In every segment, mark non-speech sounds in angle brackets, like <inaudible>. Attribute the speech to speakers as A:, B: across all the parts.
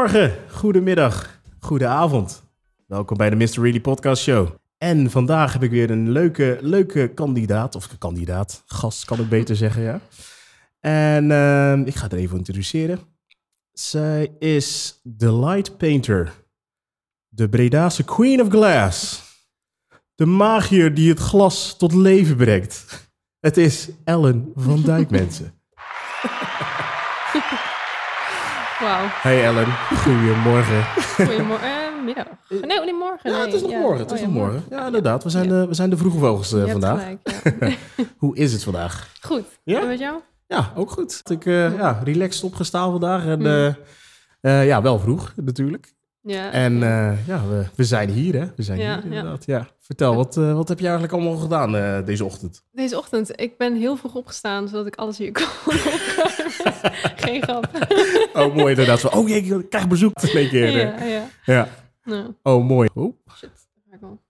A: Goedemorgen, goedemiddag, goedenavond. Welkom bij de Mr. Really Podcast Show. En vandaag heb ik weer een leuke, leuke kandidaat, of kandidaat, gast kan ik beter zeggen, ja. En ehm, ik ga het even introduceren. Zij is de light painter, de Bredase Queen of Glass, de magier die het glas tot leven brengt. Het is Ellen van Dijk, <laughs> mensen.
B: Wauw.
A: Hey Ellen, goedemorgen.
B: Goedemorgen. Eh, middag. Nee, nee, morgen.
A: Ja,
B: nee.
A: het is nog morgen. Het
B: Oh,
A: is
B: ja,
A: nog morgen. Ja, inderdaad. We zijn, de, we zijn de vroege vogels eh, vandaag.
B: gelijk, ja. <laughs>
A: Hoe is het vandaag?
B: Goed.
A: Ja?
B: En met jou?
A: Ja, ook goed. Ik uh, ja, relaxed opgestaan vandaag. En eh, eh, ja, wel vroeg natuurlijk.
B: Ja.
A: En
B: ja.
A: eh, ja, we, we zijn hier hè. We zijn
B: Ja,
A: hier inderdaad. Ja. Vertel, wat, eh, wat heb je eigenlijk allemaal gedaan eh, deze ochtend?
B: Deze ochtend, ik ben heel vroeg opgestaan, zodat ik alles hier kon. <laughs> <laughs> Geen grap.
A: Oh, mooi inderdaad. Zo, oh jee, ik krijg bezoek twee keer.
B: ja, ja.
A: ja. Oh, mooi. Oh,
B: shit.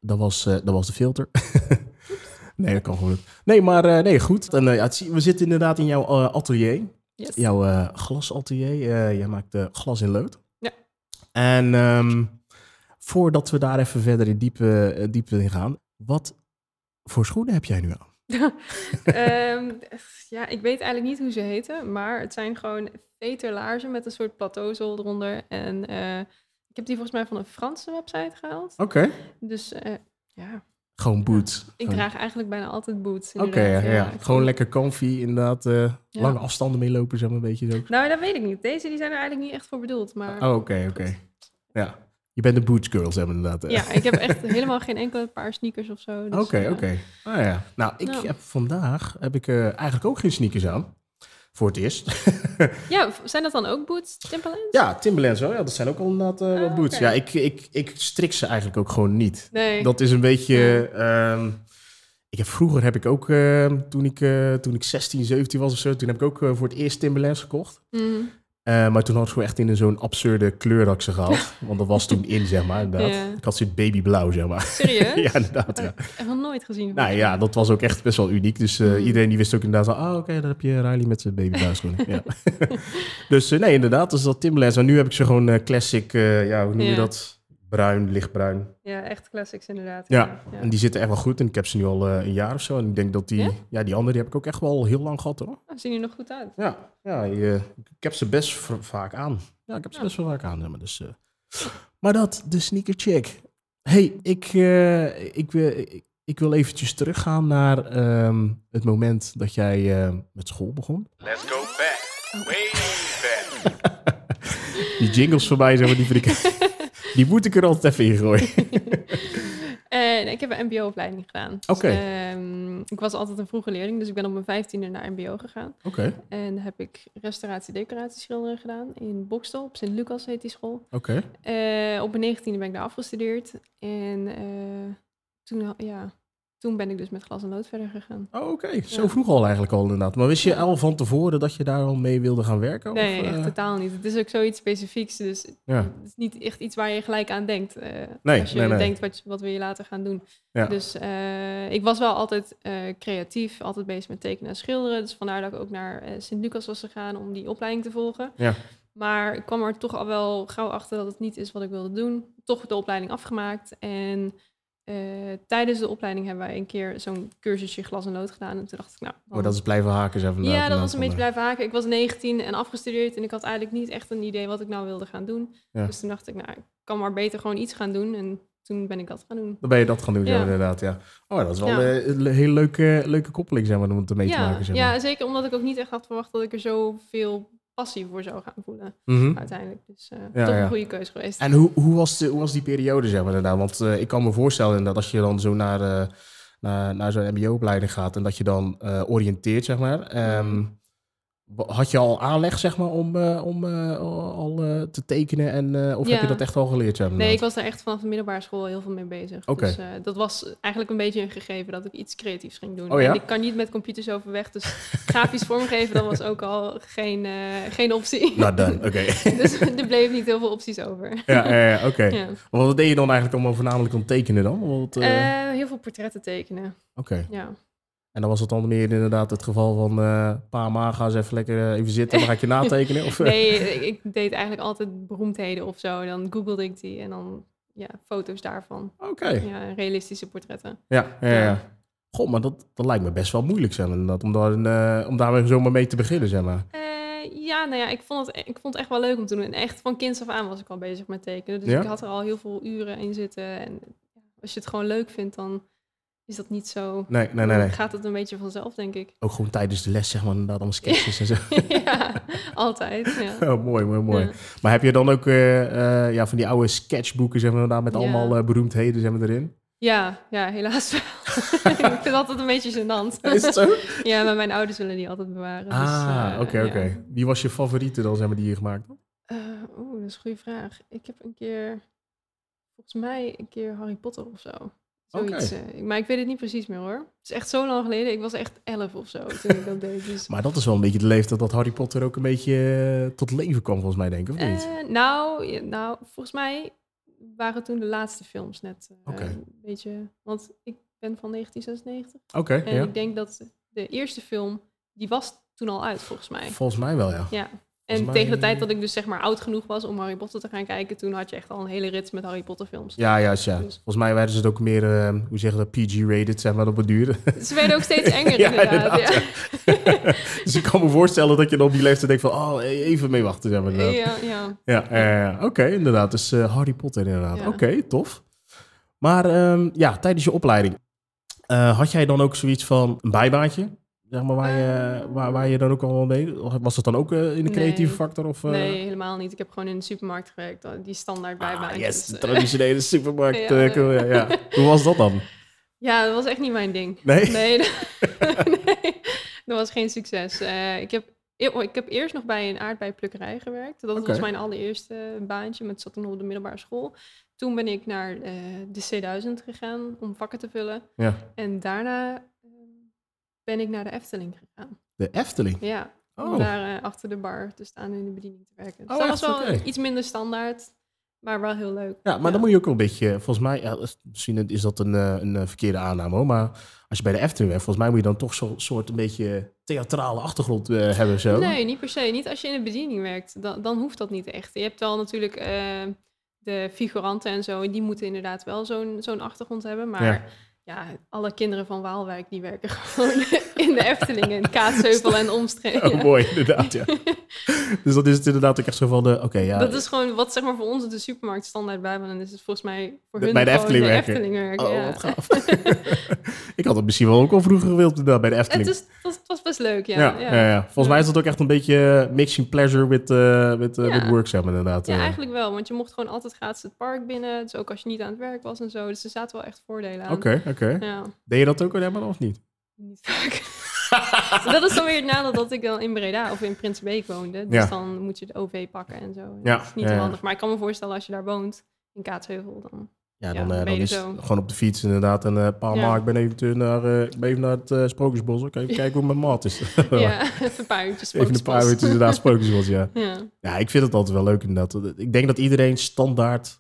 A: Dat was, dat was de filter. <laughs> nee, dat kan gewoon niet. Nee, maar nee, goed. En, ja, we zitten inderdaad in jouw atelier.
B: Yes.
A: jouw glasatelier. Jij maakt glas in lood. En ehm, voordat we daar even verder in diepe, eh, diepe in gaan, wat voor schoenen heb jij nu aan? <laughs>
B: Ehm, ja, ik weet eigenlijk niet hoe ze heten, maar het zijn gewoon veterlaarzen met een soort plateauzool eronder. En eh, ik heb die volgens mij van een Franse website gehaald.
A: Oké.
B: Dus eh, ja,
A: Gewoon boots.
B: ik
A: Gewoon-
B: draag eigenlijk bijna altijd boots.
A: Oké, ja, ja. Gewoon lekker comfy, inderdaad.
B: Ja.
A: Lange afstanden meelopen, zeg maar, een beetje zo.
B: Nou, dat weet ik niet. Deze die zijn er eigenlijk niet echt voor bedoeld. Maar
A: Oh, oké, oké. Ja. Je bent de boots girl, zeg maar, inderdaad. eh.
B: ja, ik heb echt helemaal geen enkele paar sneakers of zo. dus,
A: Oké,
B: eh,
A: oké. Ah ja. Nou, ik
B: Nou.
A: heb vandaag heb ik eh, eigenlijk ook geen sneakers aan. Voor het eerst. <laughs>
B: Ja, zijn dat dan ook boots, Timberlands?
A: Ja, Timberlands wel. Ja, dat zijn ook al inderdaad
B: Ah,
A: boots. Ja, ik, ik, ik strik ze eigenlijk ook gewoon niet.
B: Nee.
A: Dat is een beetje... ehm, ik heb, vroeger heb ik ook, ehm, toen, ik, toen ik 16, 17 was of zo... toen heb ik ook voor het eerst Timberlands gekocht.
B: Mhm.
A: Eh, maar toen had ik gewoon echt in zo'n absurde kleur dat ik ze gehaald. <laughs> Want dat was toen in, zeg maar, inderdaad.
B: Ja.
A: Ik had zo'n babyblauw, zeg maar.
B: Serieus? <laughs>
A: ja, inderdaad,
B: Oh,
A: ja.
B: ik heb nog nooit gezien.
A: Nou ja, dat was ook echt best wel uniek. Dus eh,
B: Mm.
A: iedereen die wist ook inderdaad van... Ah, oké, dan heb je Riley met zijn babyblauwschoenen. ja. <laughs> dus eh, nee, inderdaad. Dus dat Timberlands. Maar nu heb ik ze gewoon classic... ja, hoe noem je dat? Bruin, lichtbruin.
B: Ja, echt classics inderdaad.
A: Ja,
B: ja.
A: en die zitten echt wel goed. En ik heb ze nu al eh, een jaar of zo. En ik denk dat die... Ja?
B: Ja?
A: die andere die heb ik ook echt wel heel lang gehad, hoor.
B: Oh, zien er nog goed uit.
A: Ja, ja je- ik heb ze best vaak aan. Ja, ik heb ze
B: Ja.
A: best wel vaak aan. Maar, dus, eh. maar dat, de sneaker check. hey, ik, eh, ik, wil- ik, ik wil eventjes teruggaan naar ehm, het moment dat jij eh, met school begon.
C: Let's go back. Way back. <laughs>
A: Die jingles voorbij, zeg maar, die vind ik... <laughs> die moet ik er altijd even in gooien. <laughs>
B: En ik heb een mbo-opleiding gedaan. Dus,
A: Oké.
B: ehm, ik was altijd een vroege leerling, dus ik ben op mijn vijftiende naar mbo gegaan.
A: Oké,
B: En heb ik restauratie-decoratieschilderen gedaan in Bokstel, op Sint-Lucas heet die school.
A: oké.
B: Eh, op mijn negentiende ben ik daar afgestudeerd. En eh, toen, ja, toen ben ik dus met glas en lood verder gegaan.
A: Oh, oké. Zo
B: Ja.
A: vroeg al eigenlijk al inderdaad. Maar wist je al van tevoren dat je daar al mee wilde gaan werken?
B: Nee,
A: of,
B: echt
A: eh?
B: totaal niet. Het is ook zoiets specifieks, dus
A: Ja.
B: het is niet echt iets waar je gelijk aan denkt. eh,
A: Nee,
B: als je
A: nee, nee.
B: denkt, wat, wat wil je later gaan doen.
A: Ja.
B: Dus eh, ik was wel altijd creatief, altijd bezig met tekenen en schilderen. Dus vandaar dat ik ook naar Sint-Lucas was gegaan om die opleiding te volgen.
A: Ja.
B: Maar ik kwam er toch al wel gauw achter dat het niet is wat ik wilde doen. Toch de opleiding afgemaakt. En eh, tijdens de opleiding hebben wij een keer zo'n cursusje glas en lood gedaan. En toen dacht ik, nou...
A: Oh, dat is blijven haken, maar.
B: ja, dat was een beetje blijven haken. Ik was 19 en afgestudeerd en ik had eigenlijk niet echt een idee wat ik nou wilde gaan doen.
A: Ja.
B: Dus toen dacht ik, nou, ik kan maar beter gewoon iets gaan doen. En toen ben ik dat gaan doen.
A: Dan ben je dat gaan doen, ja.
B: Ja.
A: inderdaad, ja. Oh, dat is wel
B: Ja.
A: eh, een hele leuke, leuke koppeling, zeg maar, om het mee te maken, zeg maar.
B: ja, zeker omdat ik ook niet echt had verwacht dat ik er zoveel passie voor zou gaan voelen
A: Mhm.
B: uiteindelijk. Dus
A: Ja,
B: toch
A: ja.
B: een goede keuze geweest.
A: En hoe, hoe, was de, hoe was die periode, zeg maar, inderdaad? Want eh, ik kan me voorstellen dat als je dan zo naar, eh, naar, naar zo'n mbo-opleiding gaat en dat je dan oriënteert, zeg maar. ehm, wa- had je al aanleg, zeg maar, om, eh, om eh, al eh, te tekenen? En, of heb je dat echt al geleerd, zeg maar?
B: Nee, ik was daar echt vanaf de middelbare school heel veel mee bezig.
A: Oké.
B: Dus dat was eigenlijk een beetje een gegeven dat ik iets creatiefs ging doen.
A: Oh ja?
B: En ik kan niet met computers overweg, dus <laughs> grafisch vormgeven, dat was ook al geen, geen optie.
A: Nou, dan, <laughs> oké.
B: dus er bleef niet heel veel opties over.
A: ja, oké.
B: Ja.
A: Wat deed je dan eigenlijk allemaal voornamelijk om tekenen dan?
B: Heel veel portretten tekenen,
A: oké.
B: ja.
A: En dan was het dan meer inderdaad het geval van... eh pa, ma, ga eens even lekker eh, even zitten. Dan ga ik je <laughs> natekenen. Of,
B: Nee, ik, deed eigenlijk altijd beroemdheden of zo. Dan googelde ik die en dan ja, foto's daarvan.
A: Oké.
B: Ja, realistische portretten.
A: Ja, ja, ja.
B: Ja.
A: Goh, maar dat, dat lijkt me best wel moeilijk, zeg maar, om, daar, eh, om daar zomaar mee te beginnen, zeg maar.
B: Eh, ja, nou ja, ik vond, het, ik vond het echt wel leuk om te doen. En echt van kinds af aan was ik al bezig met tekenen. Dus
A: Ja?
B: ik had er al heel veel uren in zitten. En ja, als je het gewoon leuk vindt, dan is dat niet zo...
A: Nee, nee, nee, nee.
B: Gaat het een beetje vanzelf, denk ik.
A: Ook gewoon tijdens de les, zeg maar, inderdaad, allemaal sketches en zo. <laughs>
B: ja, altijd. Ja. <laughs>
A: Oh, mooi, mooi, mooi.
B: Ja.
A: Maar heb je dan ook eh, eh, ja, van die oude sketchboeken, zeg maar, met allemaal eh, beroemdheden, zeg maar, erin?
B: Ja, ja, helaas wel. <laughs> ik vind het altijd een beetje gênant.
A: Is het zo?
B: ja, maar mijn ouders willen die altijd bewaren.
A: ah,
B: dus,
A: oké,
B: eh,
A: oké.
B: ja.
A: Wie was je favoriete dan, zeg maar, die je gemaakt?
B: Eh, Oeh, dat is een goede vraag. Ik heb een keer, volgens mij een keer Harry Potter of zo. Zoiets. eh, maar ik weet het niet precies meer hoor. Het is echt zo lang geleden. Ik was echt elf of zo toen ik dat deed. <laughs> Dus.
A: Maar dat is wel een beetje de leeftijd dat Harry Potter ook een beetje eh, tot leven kwam, volgens mij, denk ik, of niet?
B: Eh, nou, nou, volgens mij waren toen de laatste films net een beetje... Want ik ben van 1996.
A: Oké,
B: En
A: ja.
B: ik denk dat de eerste film, die was toen al uit volgens mij.
A: Volgens mij wel, ja.
B: Ja. En
A: mij-
B: tegen de tijd dat ik dus zeg maar oud genoeg was om Harry Potter te gaan kijken, toen had je echt al een hele rits met Harry Potter films.
A: Ja, juist, ja.
B: Dus-
A: Volgens mij werden ze het ook meer, eh, hoe zeg je dat, PG-rated, zeg maar, op het duur. <laughs>
B: Ze werden ook steeds <laughs> enger
A: Ja,
B: inderdaad.
A: inderdaad,
B: Ja. <laughs>
A: dus ik kan me voorstellen dat je dan op die leeftijd denkt van, oh, even mee wachten, zeg maar.
B: Ja, ja.
A: Ja, oké, inderdaad. Dus eh, Harry Potter inderdaad. Oké, tof. Maar ehm, ja, tijdens je opleiding, eh, had jij dan ook zoiets van een bijbaantje? Zeg maar, waar, je,
B: Eh.
A: waar, waar je dan ook al mee... of Was dat dan ook eh, in de creatieve
B: Nee.
A: factor? Of, eh?
B: Nee, helemaal niet. Ik heb gewoon in de supermarkt gewerkt. Die standaard
A: Ah,
B: bijbaantjes.
A: yes, <laughs> de traditionele supermarkt.
B: Ja,
A: eh, ja. Hoe was dat dan?
B: Ja, dat was echt niet mijn ding.
A: Nee? <laughs>
B: Nee, <laughs> nee dat was geen succes. Ik, heb, e- ik heb eerst nog bij een aardbeiplukkerij gewerkt. Dat was mijn allereerste baantje, met zat toen op de middelbare school. Toen ben ik naar de C1000 gegaan om vakken te vullen.
A: Ja.
B: En daarna ben ik naar de Efteling gegaan.
A: De Efteling.
B: Ja,
A: Oh.
B: om daar eh, achter de bar te staan en in de bediening te werken. Dus
A: Oh,
B: dat was wel iets minder standaard, maar wel heel leuk.
A: Ja, maar dan moet je ook wel een beetje, volgens mij, ja, misschien is dat een, eh, een eh, verkeerde aanname hoor, maar als je bij de Efteling werkt, volgens mij moet je dan toch zo'n soort een beetje theatrale achtergrond eh, hebben zo.
B: Nee, niet per se. Niet als je in de bediening werkt. Dan, dan hoeft dat niet echt. Je hebt wel natuurlijk eh, de figuranten en zo. Die moeten inderdaad wel zo'n zo'n achtergrond hebben. Maar
A: Ja.
B: Ja. alle kinderen van Waalwijk die werken gewoon in de Efteling. In Kaatsheuvel en omstreken.
A: Oh, mooi, inderdaad, ja. <laughs> dus dat is het inderdaad ook echt zo van de, oké, ja.
B: Dat is gewoon wat zeg maar voor ons de supermarkt standaard bij. Want dan is het volgens mij voor hun
A: bij de Efteling
B: de
A: werken.
B: Efteling werken.
A: Oh,
B: ja.
A: wat gaaf. <laughs> ik had het misschien wel ook al vroeger gewild inderdaad, bij de
B: Het,
A: Efteling.
B: is, dat, het was best leuk, ja.
A: ja, ja. Ja, Volgens mij is dat ook echt een beetje mixing pleasure with, eh, with, eh, with work, zeg maar inderdaad.
B: Ja,
A: eh.
B: eigenlijk wel. Want je mocht gewoon altijd gratis het park binnen. Dus ook als je niet aan het werk was en zo. Dus er zaten wel echt voordelen aan.
A: Oké, oké.
B: Ja,
A: Deed je dat ook al helemaal of niet?
B: Niet vaak. <laughs> dat is dan weer het nadeel dat ik dan in Breda of in Prinsenbeek woonde. Dus
A: Ja.
B: dan moet je de OV pakken en zo.
A: Ja,
B: Dat is niet
A: ja,
B: handig. Maar ik kan me voorstellen als je daar woont, in Kaatsheuvel, dan...
A: Ja,
B: Ja,
A: dan, eh, dan is
B: zo.
A: gewoon op de fiets inderdaad. En eh pa,
B: Ja.
A: ik ben even naar, eh, ik ben even naar het eh, Sprookjesbos. Ik even kijken hoe mijn maat is. <laughs>
B: ja, even een paar uurtjes
A: even een paar uurtjes inderdaad <laughs> Sprookjesbos, ja.
B: Ja.
A: Ja, ik vind het altijd wel leuk inderdaad. Ik denk dat iedereen standaard,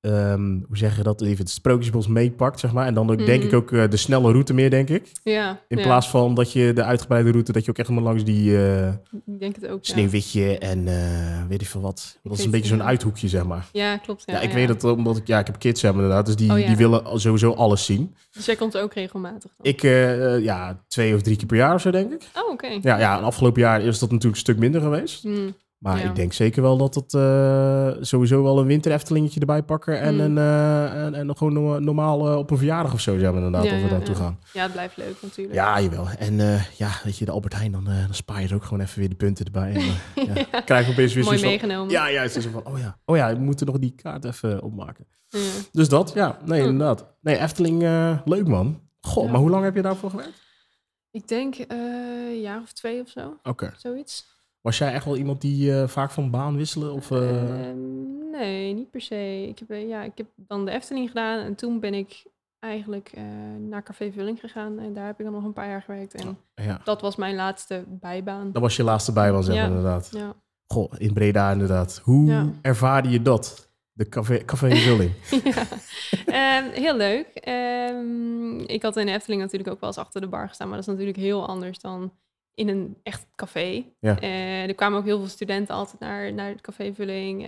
A: ehm, hoe zeg je dat, even het Sprookjesbos meepakt, zeg maar. En dan ook, denk
B: Mhm.
A: ik ook eh, de snelle route meer, denk ik.
B: ja,
A: In
B: ja.
A: plaats van dat je de uitgebreide route, dat je ook echt helemaal langs die eh
B: Ik denk het ook, ja.
A: Sneeuwwitje en eh, weet ik veel wat. Dat is een beetje zo'n uithoekje, zeg maar.
B: Ja, klopt. Ja,
A: Ja, ik weet het omdat ik, ja, ik heb kids hebben inderdaad, dus die,
B: Oh,
A: die willen sowieso alles zien.
B: Dus jij komt ook regelmatig dan?
A: Ik, eh, eh, ja, twee of drie keer per jaar of zo, denk ik.
B: Oh, oké.
A: Ja, ja, en afgelopen jaar is dat natuurlijk een stuk minder geweest.
B: Hmm.
A: Maar
B: Ja.
A: ik denk zeker wel dat het eh, sowieso wel een winter Eftelingetje erbij pakken. En,
B: Hmm.
A: een, eh, en, en gewoon no- normaal eh, op een verjaardag of zo, zijn we inderdaad,
B: Ja,
A: of we
B: ja,
A: naartoe
B: ja.
A: gaan.
B: Ja, het blijft leuk natuurlijk.
A: Ja, jawel. En ja, weet je, de Albert Heijn, dan, dan spaar je er ook gewoon even weer de punten erbij. En, <laughs> ja, Krijg je opeens weer
B: Mooi
A: van...
B: meegenomen.
A: Ja, juist. Zo van, oh ja, oh ja, we moeten nog die kaart even opmaken.
B: Ja.
A: Dus dat, ja. Nee,
B: Hm.
A: inderdaad. Nee, Efteling, leuk man. Goh,
B: Ja.
A: maar hoe lang heb je daarvoor gewerkt?
B: Ik denk een jaar of twee of zo,
A: Oké.
B: zoiets.
A: Was jij echt wel iemand die eh, vaak van baan wisselen? Of, eh,
B: Ehm, nee, niet per se. Ik heb, eh, ja, ik heb dan de Efteling gedaan en toen ben ik eigenlijk naar Café Vulling gegaan. En daar heb ik dan nog een paar jaar gewerkt. En
A: ja,
B: dat was mijn laatste bijbaan.
A: dat was je laatste bijbaan, zeg maar,
B: Ja.
A: inderdaad.
B: Ja.
A: Goh, in Breda inderdaad. Hoe
B: Ja.
A: ervaarde je dat? De café, café <laughs> Vulling.
B: ja. Ehm, heel leuk. Ehm, ik had in de Efteling natuurlijk ook wel eens achter de bar gestaan, maar dat is natuurlijk heel anders dan in een echt café.
A: Ja.
B: Eh, er kwamen ook heel veel studenten altijd naar, naar de cafévulling.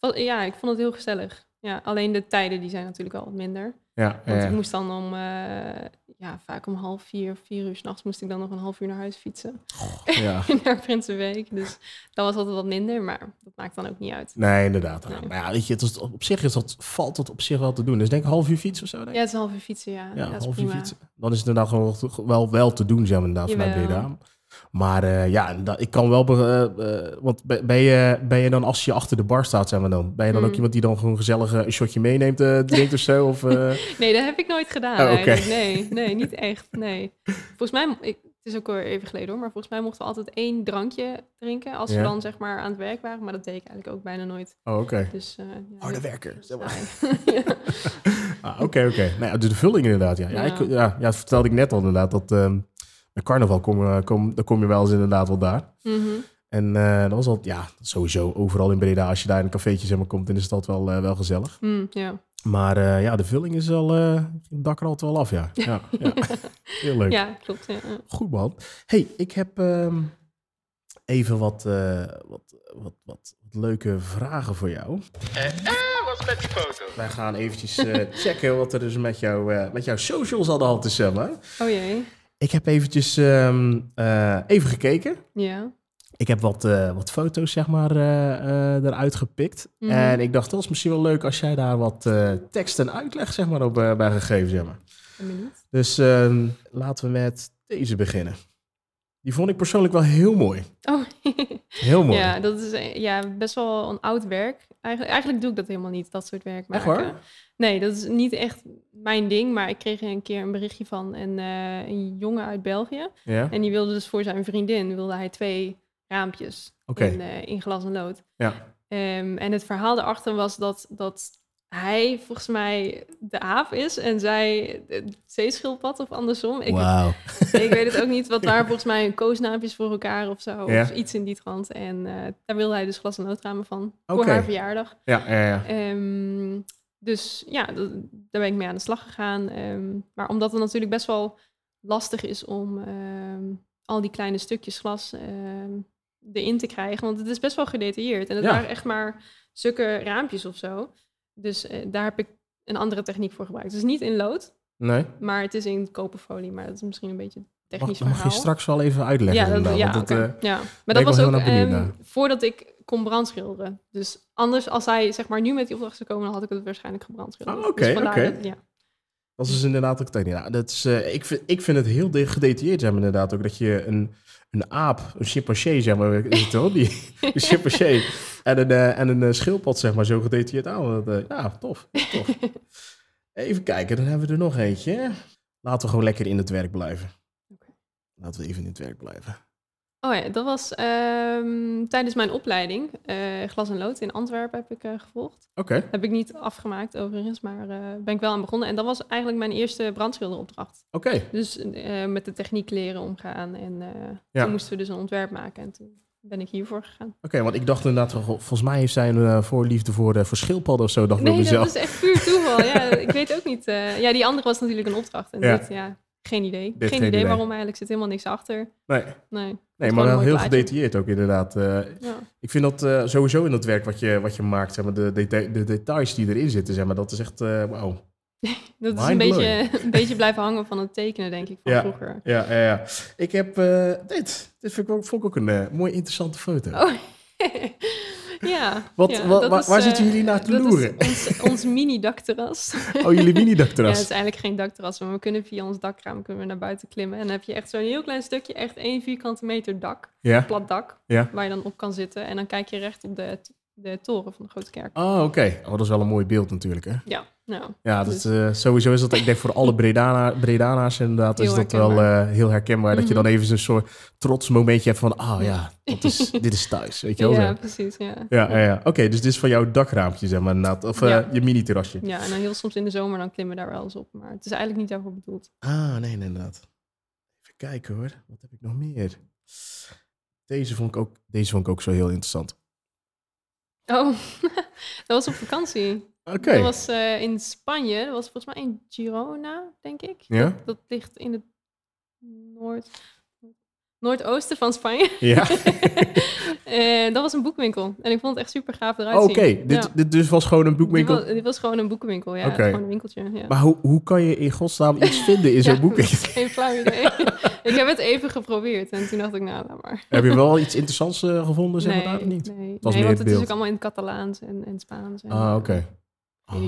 B: Eh, ja, ik vond het heel gezellig. Ja, alleen de tijden die zijn natuurlijk wel wat minder.
A: Ja,
B: Want
A: ja.
B: ik moest dan om, eh, ja, vaak om half vier, vier uur s'nachts moest ik dan nog een half uur naar huis fietsen.
A: ja. <laughs>
B: naar Prinsenweek. Dus dat was altijd wat minder, maar dat maakt dan ook niet uit.
A: Nee, inderdaad.
B: Nee.
A: Maar ja, weet je, het is, op zich is dat, valt het op zich wel te doen. Dus denk half uur fietsen of zo. Denk.
B: Ja, het is een half uur fietsen, ja.
A: Ja,
B: dat
A: half uur fietsen. Dan is het inderdaad gewoon wel, wel te doen, zeg maar, inderdaad, vanuit
B: Jawel.
A: Breda. Maar eh, ja, ik kan wel... be- eh, eh, want ben je, ben je dan, als je achter de bar staat, zeg maar dan... Ben je dan ook
B: Hmm.
A: iemand die dan gewoon gezellig een shotje meeneemt, drinkt of zo? <laughs> Of,
B: Nee, dat heb ik nooit gedaan
A: Oh. <laughs>
B: Nee, nee, niet echt. Nee. Volgens mij, ik, het is ook weer even geleden hoor, maar volgens mij mochten we altijd één drankje drinken als
A: Ja.
B: we dan zeg maar aan het werk waren. Maar dat deed ik eigenlijk ook bijna nooit.
A: oh, oké.
B: Dus, eh ja,
A: Harde werker. <laughs> Ah, Oké, oké. Nou ja, dus de vulling inderdaad, ja. Ja,
B: Ja.
A: ik, ja, ja dat vertelde ik net al inderdaad, dat ehm carnaval kom, eh, kom, dan kom je wel eens inderdaad wel daar.
B: Mhm.
A: En eh, dat was al, ja, sowieso overal in Breda, als je daar in een cafeetje zeg maar, komt, dan is het altijd wel, eh, wel gezellig.
B: Mm, ja.
A: Maar eh, ja, de vulling is al, eh het dak er altijd wel af, ja. Ja, ja. <laughs> Heel leuk.
B: ja, klopt. Ja. ja.
A: Goed man. hey, ik heb ehm, even wat, eh, wat, wat, wat, wat leuke vragen voor jou.
C: Eh, eh, wat is met die foto?
A: Wij gaan eventjes eh, checken wat er dus met, jou, eh, met jouw socials aan de hand is, zeg maar.
B: Oh jee.
A: Ik heb eventjes ehm, eh, even gekeken.
B: Ja.
A: Ik heb wat, eh, wat foto's, zeg maar, eh, eh, eruit gepikt.
B: Mhm.
A: En ik dacht, dat is misschien wel leuk als jij daar wat tekst en uitleg, zeg maar, op bij gegeven, zeg maar. Dus ehm, laten we met deze beginnen. Die vond ik persoonlijk wel heel mooi.
B: Oh,
A: Heel <laughs> mooi.
B: ja, dat is eh, ja, best wel een oud werk. Eigenlijk, eigenlijk doe ik dat helemaal niet, dat soort werk
A: Echt
B: maken.
A: waar?
B: Nee, dat is niet echt mijn ding, maar ik kreeg een keer een berichtje van een, eh, een jongen uit België.
A: Ja?
B: En die wilde dus voor zijn vriendin, wilde hij twee raampjes in, in glas en lood.
A: Ja.
B: Ehm, en het verhaal daarachter was dat, dat hij volgens mij de aap is en zij het zeeschildpad of andersom. Ik, <laughs> ik weet het ook niet, wat waren volgens mij koosnaampjes voor elkaar of zo.
A: Ja.
B: Of iets in die trant. En eh, daar wilde hij dus glas en loodramen van. Voor haar verjaardag.
A: Ja, ja, ja.
B: Ehm, dus ja, dat- daar ben ik mee aan de slag gegaan. Ehm, maar omdat het natuurlijk best wel lastig is om ehm, al die kleine stukjes glas ehm, erin te krijgen. Want het is best wel gedetailleerd. En het
A: Ja.
B: waren echt maar zulke raampjes of zo. Dus eh, daar heb ik een andere techniek voor gebruikt. Dus niet in lood,
A: Nee?
B: maar het is in koperfolie. Maar dat is misschien een beetje een
A: Mag,
B: technisch
A: mag je
B: verhaal.
A: straks wel even uitleggen?
B: Ja, dat,
A: inderdaad,
B: ja,
A: want het,
B: oké.
A: eh,
B: ja. Maar dat was ook ehm, voordat ik kon brandschilderen. Dus anders, als hij zeg maar nu met die opdracht zou komen, dan had ik het waarschijnlijk gebrandschilderd.
A: Ah, oké,
B: dus
A: oké.
B: ja.
A: Dat is dus inderdaad ook technisch. Ja, dat is, eh, ik, vind, ik vind het heel de- gedetailleerd, zeg maar, inderdaad. Ook dat je een, een aap, een chimpansee, zeg maar, <laughs> is het wel? Die, een chimpansee <laughs> en een, eh, en een eh, schildpad, zeg maar, zo gedetailleerd aan. Dat, ja, tof, tof. <laughs> Even kijken, dan hebben we er nog eentje. Laten we gewoon lekker in het werk blijven. Laten we even in het werk blijven.
B: Oh ja, dat was ehm, tijdens mijn opleiding. eh, glas en lood in Antwerpen heb ik eh, gevolgd.
A: Oké,
B: Heb ik niet afgemaakt overigens, maar eh, ben ik wel aan begonnen. En dat was eigenlijk mijn eerste brandschilderopdracht.
A: oké.
B: Dus met de techniek leren omgaan. En
A: Ja.
B: toen moesten we dus een ontwerp maken. En toen ben ik hiervoor gegaan.
A: Oké, want ik dacht inderdaad, volgens mij heeft zij een voorliefde voor, voor schildpadden of zo, dacht
B: Nee,
A: mezelf.
B: dat is echt puur toeval. ja, <laughs> ik weet ook niet. ja, die andere was natuurlijk een opdracht. En
A: Ja.
B: dit, ja, geen idee.
A: Dit
B: geen idee
A: idee.
B: waarom eigenlijk. zit helemaal niks achter.
A: Nee,
B: Nee,
A: nee maar wel heel
B: plaatje.
A: gedetailleerd ook inderdaad. eh,
B: ja.
A: Ik vind dat eh, sowieso in dat werk wat je, wat je maakt, zeg maar, de, deta- de details die erin zitten, zeg maar, dat is echt, eh wauw. <laughs>
B: Dat is een beetje, <laughs> een beetje blijven hangen van het tekenen, denk ik, van
A: Ja.
B: vroeger.
A: Ja, ja, ja. Ik heb dit. Dit vind ik ook, vond ik ook een eh, mooi interessante foto.
B: Oh, <laughs> ja.
A: Wat-
B: ja, is,
A: waar
B: eh,
A: zitten jullie naar te
B: dat is
A: loeren?
B: Ons, ons mini-dakterras. <laughs>
A: Oh, jullie
B: Ja, het
A: mini-dakterras.
B: is eigenlijk geen dakterras, maar we kunnen via ons dakraam kunnen we naar buiten klimmen. En dan heb je echt zo'n heel klein stukje, echt één vierkante meter dak,
A: Ja?
B: plat dak,
A: Ja.
B: waar je dan op kan zitten. En dan kijk je recht op de, de toren van de Grote Kerk.
A: Oh, oké. Oh, dat is wel een mooi beeld natuurlijk, hè?
B: Ja, nou,
A: Ja, dat,
B: Dus-
A: eh, sowieso is dat, ik denk voor alle Bredana, Bredana's inderdaad, is dat wel eh, heel herkenbaar. Dat je
B: Mhm.
A: dan even zo'n soort trots momentje hebt van, ah ja, <laughs> dat is, dit is thuis, weet je wel?
B: ja,
A: zo.
B: precies, ja.
A: Ja, ja, ja. Oké, dus dit is van jouw dakraampje, zeg maar, inderdaad. Of eh,
B: Ja.
A: je mini-terrasje.
B: Ja, en dan heel soms in de zomer dan klimmen we daar wel eens op. Maar het is eigenlijk niet daarvoor bedoeld.
A: Ah, nee, nee, inderdaad. Even kijken hoor. Wat heb ik nog meer? Deze vond ik ook, deze vond ik ook zo heel interessant.
B: Oh, <laughs> dat was op vakantie.
A: Oké.
B: Dat was eh, in Spanje. Dat was volgens mij in Girona, denk ik.
A: Ja?
B: Dat, dat ligt in het noord, noordoosten van Spanje.
A: Ja. <laughs>
B: Eh, dat was een boekwinkel. En ik vond het echt super gaaf eruit
A: Oh, Oké,
B: zien.
A: dit,
B: Ja.
A: dit dus was gewoon een boekwinkel.
B: Dit was, dit was gewoon een boekenwinkel, ja.
A: Oké.
B: Gewoon een winkeltje, ja.
A: Maar hoe, hoe kan je in godsnaam iets <laughs> vinden in zo'n
B: Ja,
A: boekwinkel? <laughs>
B: Geen flauw idee. ik heb het even geprobeerd en toen dacht ik, nou, laat maar.
A: Heb je wel iets interessants eh, gevonden, zeg maar daar, of niet?
B: Nee,
A: was
B: nee want
A: het
B: het is
A: beeld.
B: ook allemaal in het Catalaans en, en Spaans. En,
A: Ah, oké. Ah,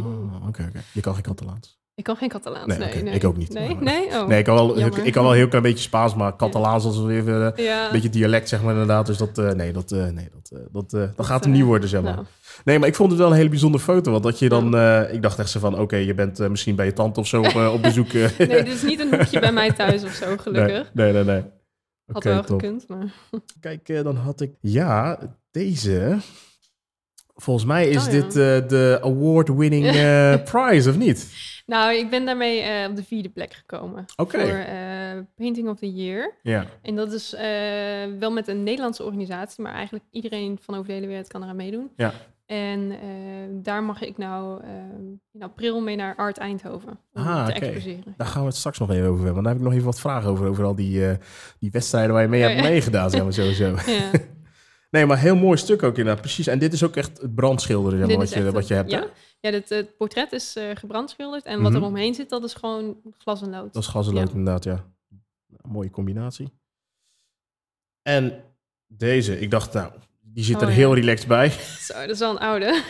A: Oké, oké. Je kan geen Catalaans.
B: Ik kan geen Catalaans,
A: Nee,
B: nee. nee.
A: ik ook niet.
B: Nee?
A: Maar-
B: Nee? Oh.
A: Nee, ik kan wel, ik kan wel een heel klein beetje Spaans, maar Catalaans als weer even eh,
B: ja.
A: een beetje dialect, zeg maar inderdaad. Dus dat, eh, nee, dat, eh, nee, dat, dat, eh, dat gaat hem niet worden, zeg maar.
B: nou,
A: Nee, maar ik vond het wel een hele bijzondere foto. Want dat je dan, ik dacht echt zo van, oké, je bent misschien bij je tante of zo op, op bezoek. <laughs>
B: nee, dit is niet een hoekje bij mij thuis of zo, gelukkig.
A: Nee, nee, nee. nee.
B: Had wel
A: top.
B: gekund, maar... <laughs>
A: Kijk, dan had ik... Ja, deze... Volgens mij is
B: Oh, ja.
A: dit de award-winning <laughs> prize, of niet?
B: Nou, ik ben daarmee eh, op de vierde plek gekomen.
A: Oké.
B: Voor eh, Painting of the Year.
A: Ja.
B: En dat is eh, wel met een Nederlandse organisatie, maar eigenlijk iedereen van over de hele wereld kan eraan meedoen.
A: Ja.
B: En daar mag ik nou eh, in april mee naar Art Eindhoven om
A: Ah,
B: te
A: oké.
B: exposeren.
A: Daar gaan we het straks nog even over hebben. Want daar heb ik nog even wat vragen over. Over al die, die wedstrijden waar je mee
B: Oh,
A: hebt
B: ja.
A: meegedaan, zeg maar sowieso. <laughs>
B: Ja,
A: Nee, maar heel mooi stuk ook inderdaad. Precies. En dit is ook echt het brandschilderen, zeg maar,
B: Dit
A: wat je, wat je hebt.
B: Ja,
A: hè?
B: ja dit, het portret is eh gebrandschilderd en wat
A: Mhm.
B: er omheen zit, dat is gewoon glas en lood.
A: Dat is gas en lood
B: Ja.
A: inderdaad, ja. Nou, mooie combinatie. En deze, ik dacht, nou, die zit er
B: Oh, ja.
A: heel relaxed bij. <laughs>
B: Zo, dat is wel een oude.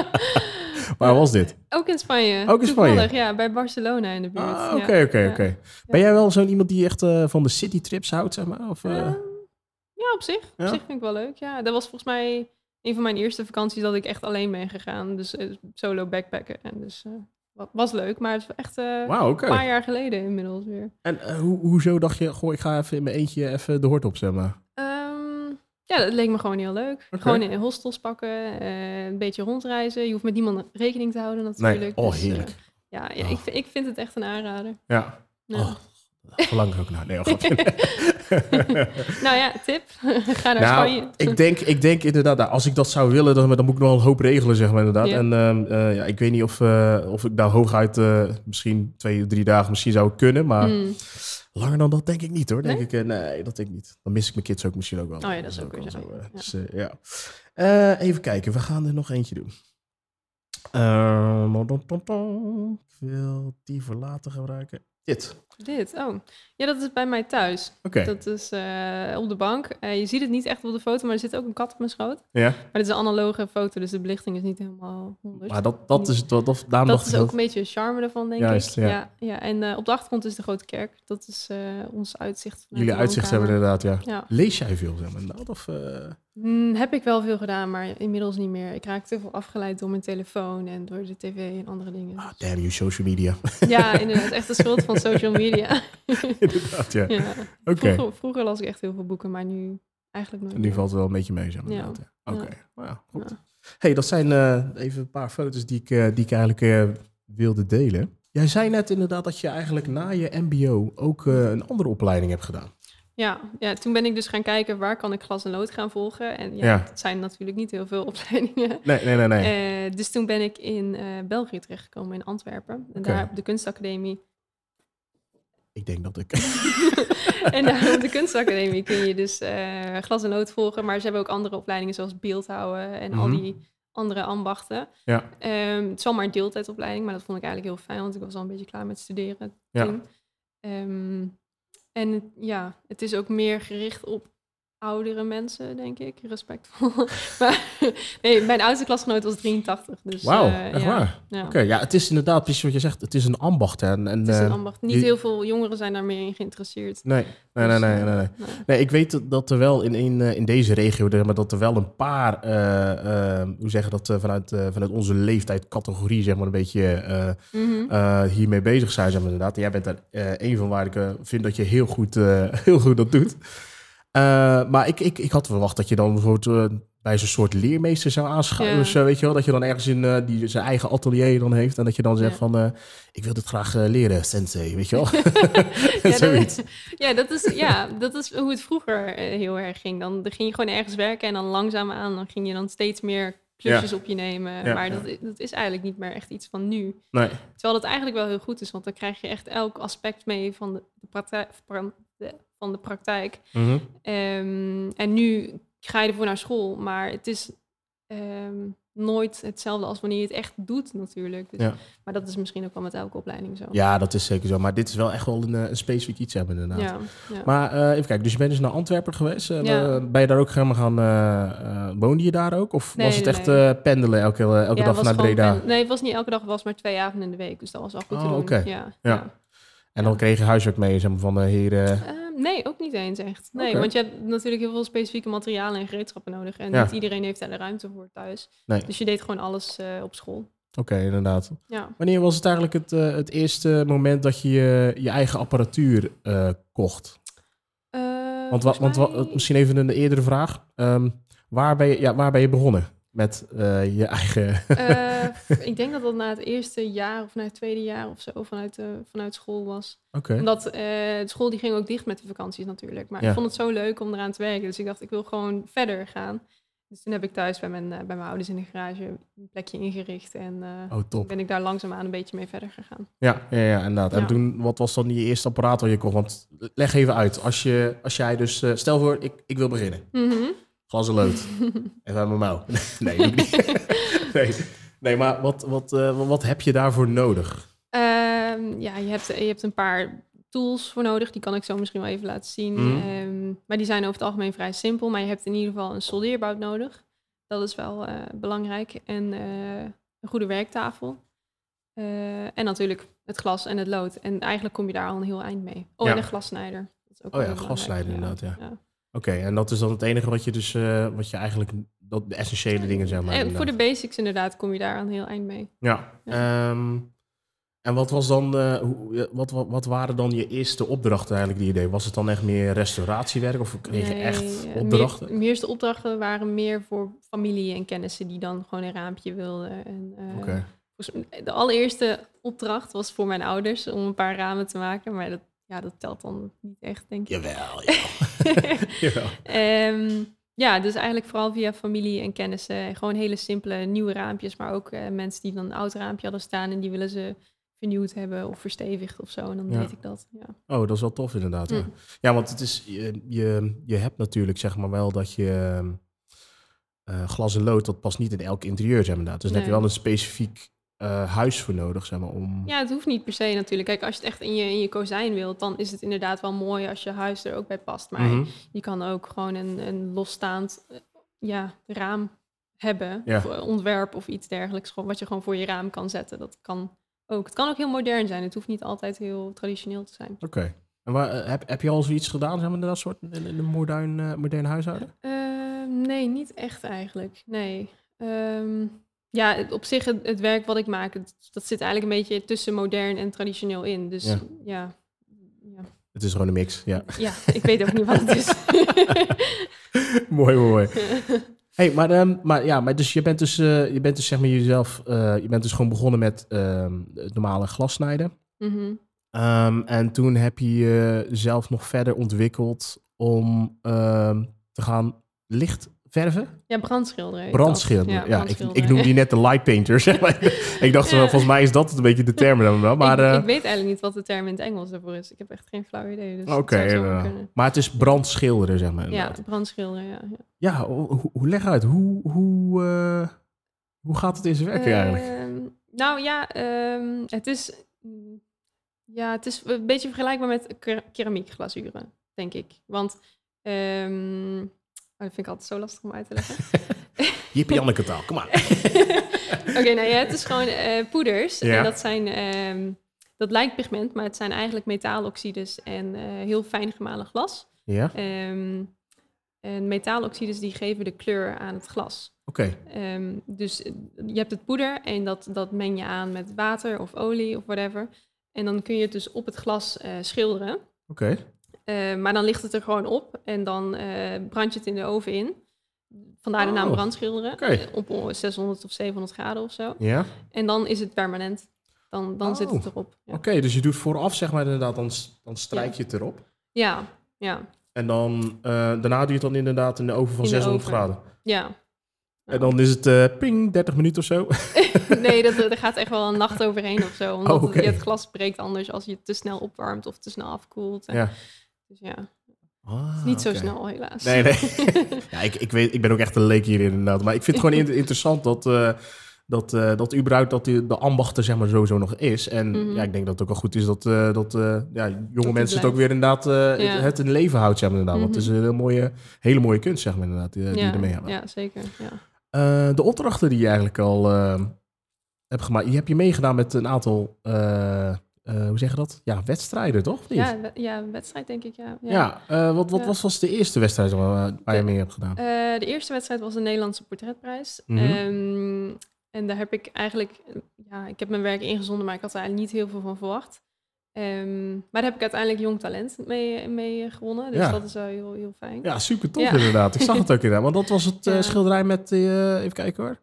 B: <laughs>
A: Waar was dit?
B: Ook in Spanje.
A: Ook in Spanje?
B: Toevallig, ja, bij Barcelona in de buurt.
A: Ah, oké, oké, oké. Ben jij wel zo'n iemand die echt eh, van de citytrips houdt, zeg maar? Of, eh?
B: Op zich. Op zich vind ik wel leuk. Ja, dat was volgens mij een van mijn eerste vakanties dat ik echt alleen ben gegaan. Dus eh, solo backpacken. En dus eh, wa- was leuk, maar het is echt
A: oké.
B: een paar jaar geleden inmiddels weer.
A: En hoe, hoezo dacht je, goh, ik ga even in mijn eentje even de hort op, zeg maar?
B: Ehm, ja, dat leek me gewoon heel leuk. Gewoon in hostels pakken, een beetje rondreizen. Je hoeft met niemand rekening te houden natuurlijk.
A: Nee, oh,
B: Dus,
A: heerlijk.
B: ja, ja
A: Oh.
B: ik, vind- ik vind het echt een aanrader.
A: Ja.
B: Ja.
A: Oh, verlang er ook naar. Nee, oh. <laughs> <laughs>
B: Nou ja, tip. <laughs> Ga naar
A: nou,
B: Spanje.
A: ik denk, ik denk inderdaad, nou, als ik dat zou willen, dan, dan moet ik nog wel een hoop regelen, zeg maar inderdaad.
B: Ja.
A: En eh, ja, ik weet niet of, eh, of ik daar hooguit eh, misschien twee, drie dagen misschien zou kunnen, maar
B: Hmm.
A: langer dan dat denk ik niet hoor. Denk
B: Nee?
A: ik, nee, dat denk ik niet. Dan mis ik mijn kids ook misschien ook wel.
B: Oh ja, dat is ook weer zo, ja.
A: dus, ja. Even kijken, we gaan er nog eentje doen. Ehm, ik wil die voor later gebruiken. Dit.
B: Dit, oh. Ja, dat is bij mij thuis.
A: Oké.
B: Dat is eh, op de bank. Eh, je ziet het niet echt op de foto, maar er zit ook een kat op mijn schoot.
A: Ja,
B: Maar dit is een analoge foto, dus de belichting is niet helemaal 100.
A: maar dat, dat is, dat, dat, daarom
B: dat is ook
A: dat-
B: een beetje charme ervan, denk
A: Juist,
B: ik.
A: ja.
B: Ja, ja. En eh, op de achtergrond is de grote kerk. Dat is ons uitzicht.
A: jullie uitzicht hebben inderdaad, ja.
B: Ja,
A: Lees jij veel, zeg maar? Of,
B: Hmm, heb ik wel veel gedaan, maar inmiddels niet meer. Ik raak te veel afgeleid door mijn telefoon en door de tv en andere dingen.
A: ah, damn you, social media.
B: Ja, inderdaad. Echt de schuld van social media. <laughs> <laughs>
A: inderdaad, ja. <laughs>
B: ja.
A: Oké.
B: Vroeger, vroeger las ik echt heel veel boeken, maar nu eigenlijk nooit
A: Nu
B: meer.
A: valt het wel een beetje mee, zeg maar.
B: Ja.
A: ja. Oké,
B: Ja.
A: nou ja, goed.
B: Ja.
A: hey, dat zijn eh, even een paar foto's die ik, eh, die ik eigenlijk eh, wilde delen. Jij zei net inderdaad dat je eigenlijk na je mbo ook een andere opleiding hebt gedaan.
B: Ja, ja, toen ben ik dus gaan kijken waar kan ik glas en lood gaan volgen. En ja,
A: Ja.
B: het zijn natuurlijk niet heel veel <laughs> opleidingen.
A: Nee, nee, nee, nee.
B: Dus toen ben ik in België terechtgekomen, in Antwerpen. En daar op de kunstacademie.
A: Ik denk dat ik... <laughs>
B: en daar op de kunstacademie kun je dus eh, glas en lood volgen. Maar ze hebben ook andere opleidingen zoals beeldhouden en al
A: Mhm.
B: die andere ambachten.
A: ja,
B: Ehm, het is wel maar een deeltijdopleiding, maar dat vond ik eigenlijk heel fijn, want ik was al een beetje klaar met studeren
A: Ja.
B: Ehm, en ja, het is ook meer gericht op oudere mensen, denk ik. Respectvol. <laughs> maar nee, mijn oudste klasgenoot was 83. Dus,
A: wauw,
B: eh,
A: echt
B: ja,
A: waar.
B: Ja.
A: Oké, ja, het is inderdaad precies wat je zegt. Het is een ambacht. Hè, en, en,
B: Het is een
A: eh,
B: ambacht. Niet
A: je-
B: heel veel jongeren zijn daar meer in geïnteresseerd.
A: Nee, nee, nee,
B: Dus,
A: nee,
B: eh,
A: nee, nee.
B: nou,
A: Nee, ik weet dat- er wel in, in, in deze regio, maar, dat er wel een paar, eh, hoe zeggen dat, vanuit, vanuit onze leeftijdcategorie, zeg maar, een beetje
B: mhm.
A: hiermee bezig zijn, zeg maar, inderdaad. Jij bent er eh een van waar ik vind dat je heel goed, <laughs> heel goed dat doet. Eh, maar ik, ik, ik had verwacht dat je dan bijvoorbeeld eh, bij zo'n soort leermeester zou aanschuiven.
B: Ja.
A: of zo, weet je wel, dat je dan ergens in eh, die zijn eigen atelier dan heeft en dat je dan zegt
B: Ja.
A: van, ik wil dit graag leren, sensei, weet je wel. <laughs>
B: Ja, <laughs>
A: Zoiets.
B: dat, ja, dat is, ja, dat is hoe het vroeger heel erg ging. Dan, dan ging je gewoon ergens werken en dan langzaamaan dan ging je dan steeds meer klusjes op je nemen. Maar. Dat, dat is eigenlijk niet meer echt iets van nu.
A: Nee.
B: Terwijl dat eigenlijk wel heel goed is, want dan krijg je echt elk aspect mee van de, de praktijk. Van de, van de praktijk.
A: Mhm.
B: Ehm, en nu ga je ervoor naar school, maar het is ehm, nooit hetzelfde als wanneer je het echt doet natuurlijk. Dus,
A: Ja.
B: Maar dat is misschien ook wel met elke opleiding zo.
A: Ja, dat is zeker zo. Maar dit is wel echt wel een, eh, een specifiek iets hebben inderdaad.
B: ja, ja.
A: Maar eh, even kijken, dus je bent dus naar Antwerpen geweest. En,
B: Ja.
A: eh, ben je daar ook gaan... eh eh, woonde je daar ook? Of
B: Nee,
A: was het echt
B: nee.
A: eh, pendelen elke, elke dag naar Breda?
B: Nee, het was niet elke dag, het was maar twee avonden in de week. Dus dat was wel goed te
A: Oh,
B: doen. Ja,
A: Ja. En dan kreeg je huiswerk mee zeg maar, van de heren...
B: Ehm, nee, ook niet eens echt. Nee, want je hebt natuurlijk heel veel specifieke materialen en gereedschappen nodig. En
A: Ja.
B: niet iedereen heeft daar de ruimte voor thuis.
A: Nee.
B: Dus je deed gewoon alles eh, op school.
A: Oké, inderdaad.
B: Ja.
A: Wanneer was het eigenlijk het, eh, het eerste moment dat je je, eigen apparatuur eh, kocht? Want, want misschien even een eerdere vraag. Ehm, waar, ben je, ja, waar ben je begonnen met eh, je eigen...
B: Eh, ik <laughs> denk dat dat na het eerste jaar of na het tweede jaar of zo vanuit, vanuit school was.
A: Oké.
B: Omdat eh, de school die ging ook dicht met de vakanties natuurlijk. Maar
A: Ja.
B: ik vond het zo leuk om eraan te werken. Dus ik dacht, ik wil gewoon verder gaan. Dus toen heb ik thuis bij mijn, bij mijn ouders in de garage een plekje ingericht. En
A: Oh, top.
B: ben ik daar langzaamaan een beetje mee verder gegaan.
A: Ja, ja, ja inderdaad. En
B: Ja.
A: toen, wat was dan je eerste apparaat wat je kocht? Want leg even uit. Als, je, als jij dus... stel voor, ik, ik wil beginnen.
B: Mhm.
A: Glas en aan mijn mouw. <laughs> <laughs> nee, niet. <laughs> nee. nee, maar wat, wat, eh, wat heb je daarvoor nodig?
B: Ehm, ja, je hebt, je hebt een paar tools voor nodig. Die kan ik zo misschien wel even laten zien.
A: Mhm.
B: Ehm, maar die zijn over het algemeen vrij simpel. Maar je hebt in ieder geval een soldeerbout nodig. Dat is wel eh, belangrijk. En eh, een goede werktafel. En natuurlijk het glas en het lood. En eigenlijk kom je daar al een heel eind mee. Oh,
A: Ja.
B: en een glassnijder. Dat is ook
A: Oh ja, glassnijder inderdaad,
B: ja.
A: Oké, en dat is dan het enige wat je dus... eh, wat je eigenlijk... Dat, de essentiële dingen, zeg maar.
B: En voor de basics inderdaad kom je daar een heel eind mee.
A: Ja. Ehm, en wat was dan... eh, hoe, ja, wat, wat, wat waren dan je eerste opdrachten eigenlijk die je deed? Was het dan echt meer restauratiewerk? Of kreeg je
B: Nee,
A: echt
B: eh,
A: opdrachten?
B: Meer, meeste opdrachten waren meer voor familie en kennissen die dan gewoon een raampje wilden. En, De allereerste opdracht was voor mijn ouders om een paar ramen te maken, maar dat, ja, dat telt dan niet echt, denk ik.
A: Jawel, jawel. <laughs> <laughs>
B: Ehm, ja, dus eigenlijk vooral via familie en kennissen. Gewoon hele simpele nieuwe raampjes, maar ook eh, mensen die dan een oud raampje hadden staan en die willen ze vernieuwd hebben of verstevigd of zo. En dan
A: Ja.
B: deed ik dat. Ja.
A: Oh, dat is wel tof inderdaad. Ja,
B: Mm.
A: ja want het is, je, je, je hebt natuurlijk zeg maar wel dat je eh, glas en lood, dat past niet in elk interieur, zeg maar. inderdaad. Dus daar heb je wel een specifiek eh, huis voor nodig, zeg maar, om...
B: Ja, het hoeft niet per se natuurlijk. Kijk, als je het echt in je, in je kozijn wilt, dan is het inderdaad wel mooi als je huis er ook bij past. Maar
A: Mhm.
B: je kan ook gewoon een, een losstaand eh, ja, raam hebben.
A: Ja.
B: Of ontwerp of iets dergelijks. Gewoon, wat je gewoon voor je raam kan zetten. Dat kan ook. Het kan ook heel modern zijn. Het hoeft niet altijd heel traditioneel te zijn.
A: Oké. En waar, eh, heb, heb je al zoiets gedaan, zeg maar, dat soort, in, in een modern, modern huishouden?
B: Ehm, nee, niet echt eigenlijk. Nee. Ehm, ja, het- op zich het, het werk wat ik maak, het- dat zit eigenlijk een beetje tussen modern en traditioneel in. Dus
A: Ja.
B: ja, ja,
A: Het is gewoon een mix, ja.
B: ja ik weet ook niet wat het is. <laughs>
A: mooi, mooi, mooi. <laughs> Hey, maar, ehm, maar ja, maar dus je bent dus, eh, je bent dus zeg maar jezelf, eh, je bent dus gewoon begonnen met ehm, het normale glassnijden.
B: Mhm.
A: Ehm, en toen heb je jezelf nog verder ontwikkeld om te gaan licht verven?
B: Ja, brandschilderen.
A: Brandschilderen. Ja, ik, ik noemde die net de light painter. <laughs> Zeg maar. ik dacht,
B: Ja.
A: wel, volgens mij is dat een beetje de term dan wel. Maar,
B: ik,
A: eh,
B: ik weet eigenlijk niet wat de term in het Engels daarvoor is. Ik heb echt geen flauw idee. Dus
A: Oké,
B: kunnen.
A: maar het is brandschilderen, zeg maar.
B: Ja, brandschilderen, ja. ja.
A: Ja, hoe, hoe leg uit? Hoe, hoe, eh, hoe gaat het in zijn werk eigenlijk?
B: Ehm, nou ja, ehm, het is... Ja, het is een beetje vergelijkbaar met ker- keramiekglazuren, denk ik. Want... ehm, oh, dat vind ik altijd zo lastig om uit te leggen. <laughs>
A: Jippie Janneke taal, kom maar. <laughs>
B: Oké, nou ja, het is gewoon eh, poeders.
A: Ja.
B: En dat zijn... ehm, dat lijkt pigment, maar het zijn eigenlijk metaaloxides en eh, heel fijn gemalen glas.
A: Ja,
B: Ehm, en metaaloxides die geven de kleur aan het glas.
A: oké.
B: Ehm, dus eh, je hebt het poeder en dat, dat meng je aan met water of olie of whatever. En dan kun je het dus op het glas schilderen.
A: Oké.
B: Eh, maar dan ligt het er gewoon op en dan eh, brand je het in de oven in. Vandaar de naam
A: Oh,
B: brandschilderen. Eh, op eh, 600 of 700 graden of zo.
A: Ja,
B: En dan is het permanent. Dan, dan zit het
A: Oh,
B: erop. Ja,
A: oké. dus je doet vooraf, zeg maar inderdaad, dan, dan strijk je het erop.
B: ja, ja.
A: En dan, daarna doe je het dan inderdaad in de oven van
B: In de
A: 600
B: oven.
A: graden.
B: ja.
A: En dan is het ping, 30 minuten of zo. <laughs>
B: nee, dat, <laughs> er gaat echt wel een nacht overheen of zo. Omdat
A: Oh,
B: het, het glas breekt anders als je het te snel opwarmt of te snel afkoelt. En-
A: Ja.
B: Dus ja,
A: Ah,
B: niet zo snel helaas.
A: Nee, nee. <laughs> ja, ik, ik, weet, ik ben ook echt een leek hierin inderdaad. Maar ik vind het gewoon in- interessant dat, eh, dat, eh, dat überhaupt dat die, de ambacht er zeg maar sowieso nog is. En
B: Mhm.
A: ja, ik denk dat het ook wel goed is dat, eh, dat ja, jonge mensen het ook weer inderdaad
B: Ja.
A: het, het in leven houdt. Zeg maar, inderdaad. Want het is
B: Mhm.
A: een heel mooie, hele mooie kunst zeg maar, inderdaad, die, die
B: ja,
A: je ermee hebben.
B: ja, zeker. Ja.
A: De opdrachten die je eigenlijk al hebt gemaakt. Je hebt je meegedaan met een aantal, eh, hoe zeg je dat? Ja, wedstrijden toch?
B: Ja, we- ja, wedstrijd denk ik, ja.
A: Ja, eh, wat, wat
B: Ja.
A: was, was de eerste wedstrijd waar, waar je mee hebt gedaan?
B: Eh, de eerste wedstrijd was de Nederlandse portretprijs.
A: Mhm.
B: Ehm, en daar heb ik eigenlijk, ja, ik heb mijn werk ingezonden, maar ik had er eigenlijk niet heel veel van verwacht. Ehm, maar daar heb ik uiteindelijk jong talent mee, mee gewonnen. Dus
A: Ja.
B: dat is wel heel, heel fijn.
A: Ja, super tof
B: Ja.
A: inderdaad. Ik zag <laughs> het ook inderdaad. Want dat was het
B: Ja.
A: schilderij met, even kijken hoor.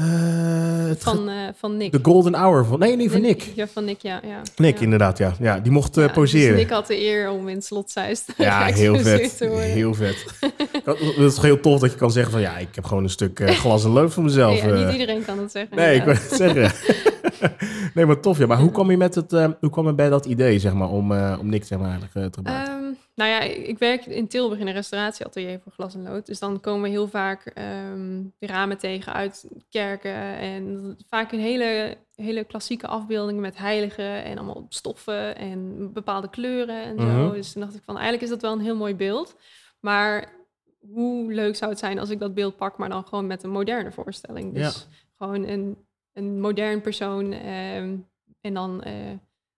A: Eh, het
B: Van, eh, van Nick.
A: de Golden Hour van, nee, nee, van Nick.
B: Ja, van Nick, ja. ja.
A: Nick,
B: ja.
A: inderdaad, ja. ja. Die mocht eh,
B: dus
A: poseren.
B: Nick had de eer om in slot Zeist
A: ja, <laughs> heel vet.
B: te.
A: Heel vet. Dat is toch heel tof dat je kan zeggen van, ja, ik heb gewoon een stuk glas en lood voor mezelf. Eh.
B: niet iedereen kan dat zeggen.
A: Nee, ik wil
B: inderdaad.
A: het zeggen. <laughs> nee, maar tof, ja. Maar hoe kwam je met het, hoe kwam je bij dat idee, zeg maar, om, om Nick, zeg maar, eigenlijk te gebruiken?
B: Ehm, nou ja, ik werk in Tilburg in een restauratieatelier voor glas en lood. Dus dan komen we heel vaak de ramen tegen uit kerken. En vaak een hele, hele klassieke afbeeldingen met heiligen en allemaal stoffen en bepaalde kleuren en zo.
A: Mhm.
B: Dus toen dacht ik van, eigenlijk is dat wel een heel mooi beeld. Maar hoe leuk zou het zijn als ik dat beeld pak, maar dan gewoon met een moderne voorstelling. Dus gewoon een, een modern persoon ehm, en dan... eh,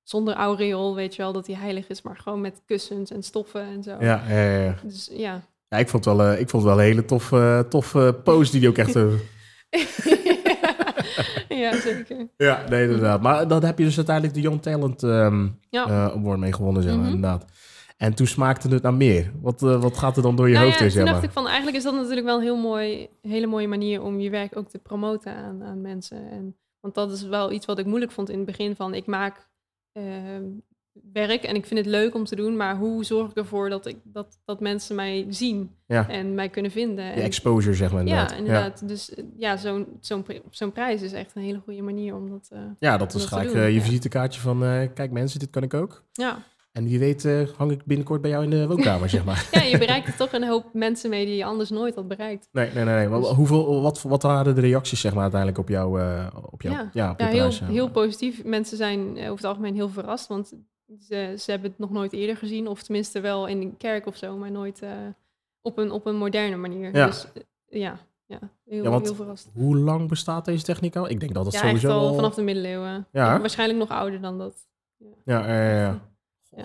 B: zonder aureool, weet je wel, dat hij heilig is, maar gewoon met kussens en stoffen en zo.
A: ja, ja, ja.
B: Dus ja.
A: Ja, ik vond het wel, eh, ik vond het wel een hele tof, eh tof eh, pose die hij ook echt... <laughs> eh,
B: ja, zeker. <laughs>
A: ja, nee, inderdaad. Maar dan heb je dus uiteindelijk de Young Talent ehm
B: Ja.
A: Award mee gewonnen, zeg maar,
B: Mhm.
A: inderdaad. En toen smaakte het naar meer. Wat, wat gaat er dan door je
B: Nou
A: hoofd
B: ja,
A: zeg
B: dacht
A: maar?
B: ik van, eigenlijk is dat natuurlijk wel een heel mooi, hele mooie manier om je werk ook te promoten aan, aan mensen. En, want dat is wel iets wat ik moeilijk vond in het begin van, ik maak werk en ik vind het leuk om te doen, maar hoe zorg ik ervoor dat, ik, dat, dat mensen mij zien
A: Ja.
B: en mij kunnen vinden? En-
A: exposure, zeg maar, inderdaad.
B: ja, inderdaad. Dus eh, ja, zo'n zo'n zo'n prijs is echt een hele goede manier om dat... eh,
A: Ja, dat is gelijk
B: doen,
A: eh, je visitekaartje van... kijk mensen, dit kan ik ook.
B: ja.
A: En wie weet eh, hang ik binnenkort bij jou in de woonkamer, zeg maar. <laughs>
B: ja, je bereikt er toch een hoop mensen mee die je anders nooit had bereikt.
A: Nee, nee, nee.
B: Dus-
A: hoeveel, wat, wat waren de reacties, zeg maar, uiteindelijk op jou, eh, op jou,
B: Ja.
A: ja. op
B: Ja, heel,
A: prijs,
B: heel positief. Mensen zijn eh, over het algemeen heel verrast, want ze, ze hebben het nog nooit eerder gezien. Of tenminste wel in een kerk of zo, maar nooit op, een, op een moderne manier.
A: Ja.
B: Dus ja, ja, heel,
A: Ja, want-
B: heel verrast.
A: Hoe lang bestaat deze techniek al? Ik denk dat het
B: Ja,
A: sowieso
B: echt al
A: al...
B: vanaf de middeleeuwen.
A: Ja?
B: Waarschijnlijk nog ouder dan dat.
A: Ja, ja, ja, ja.
B: Ja.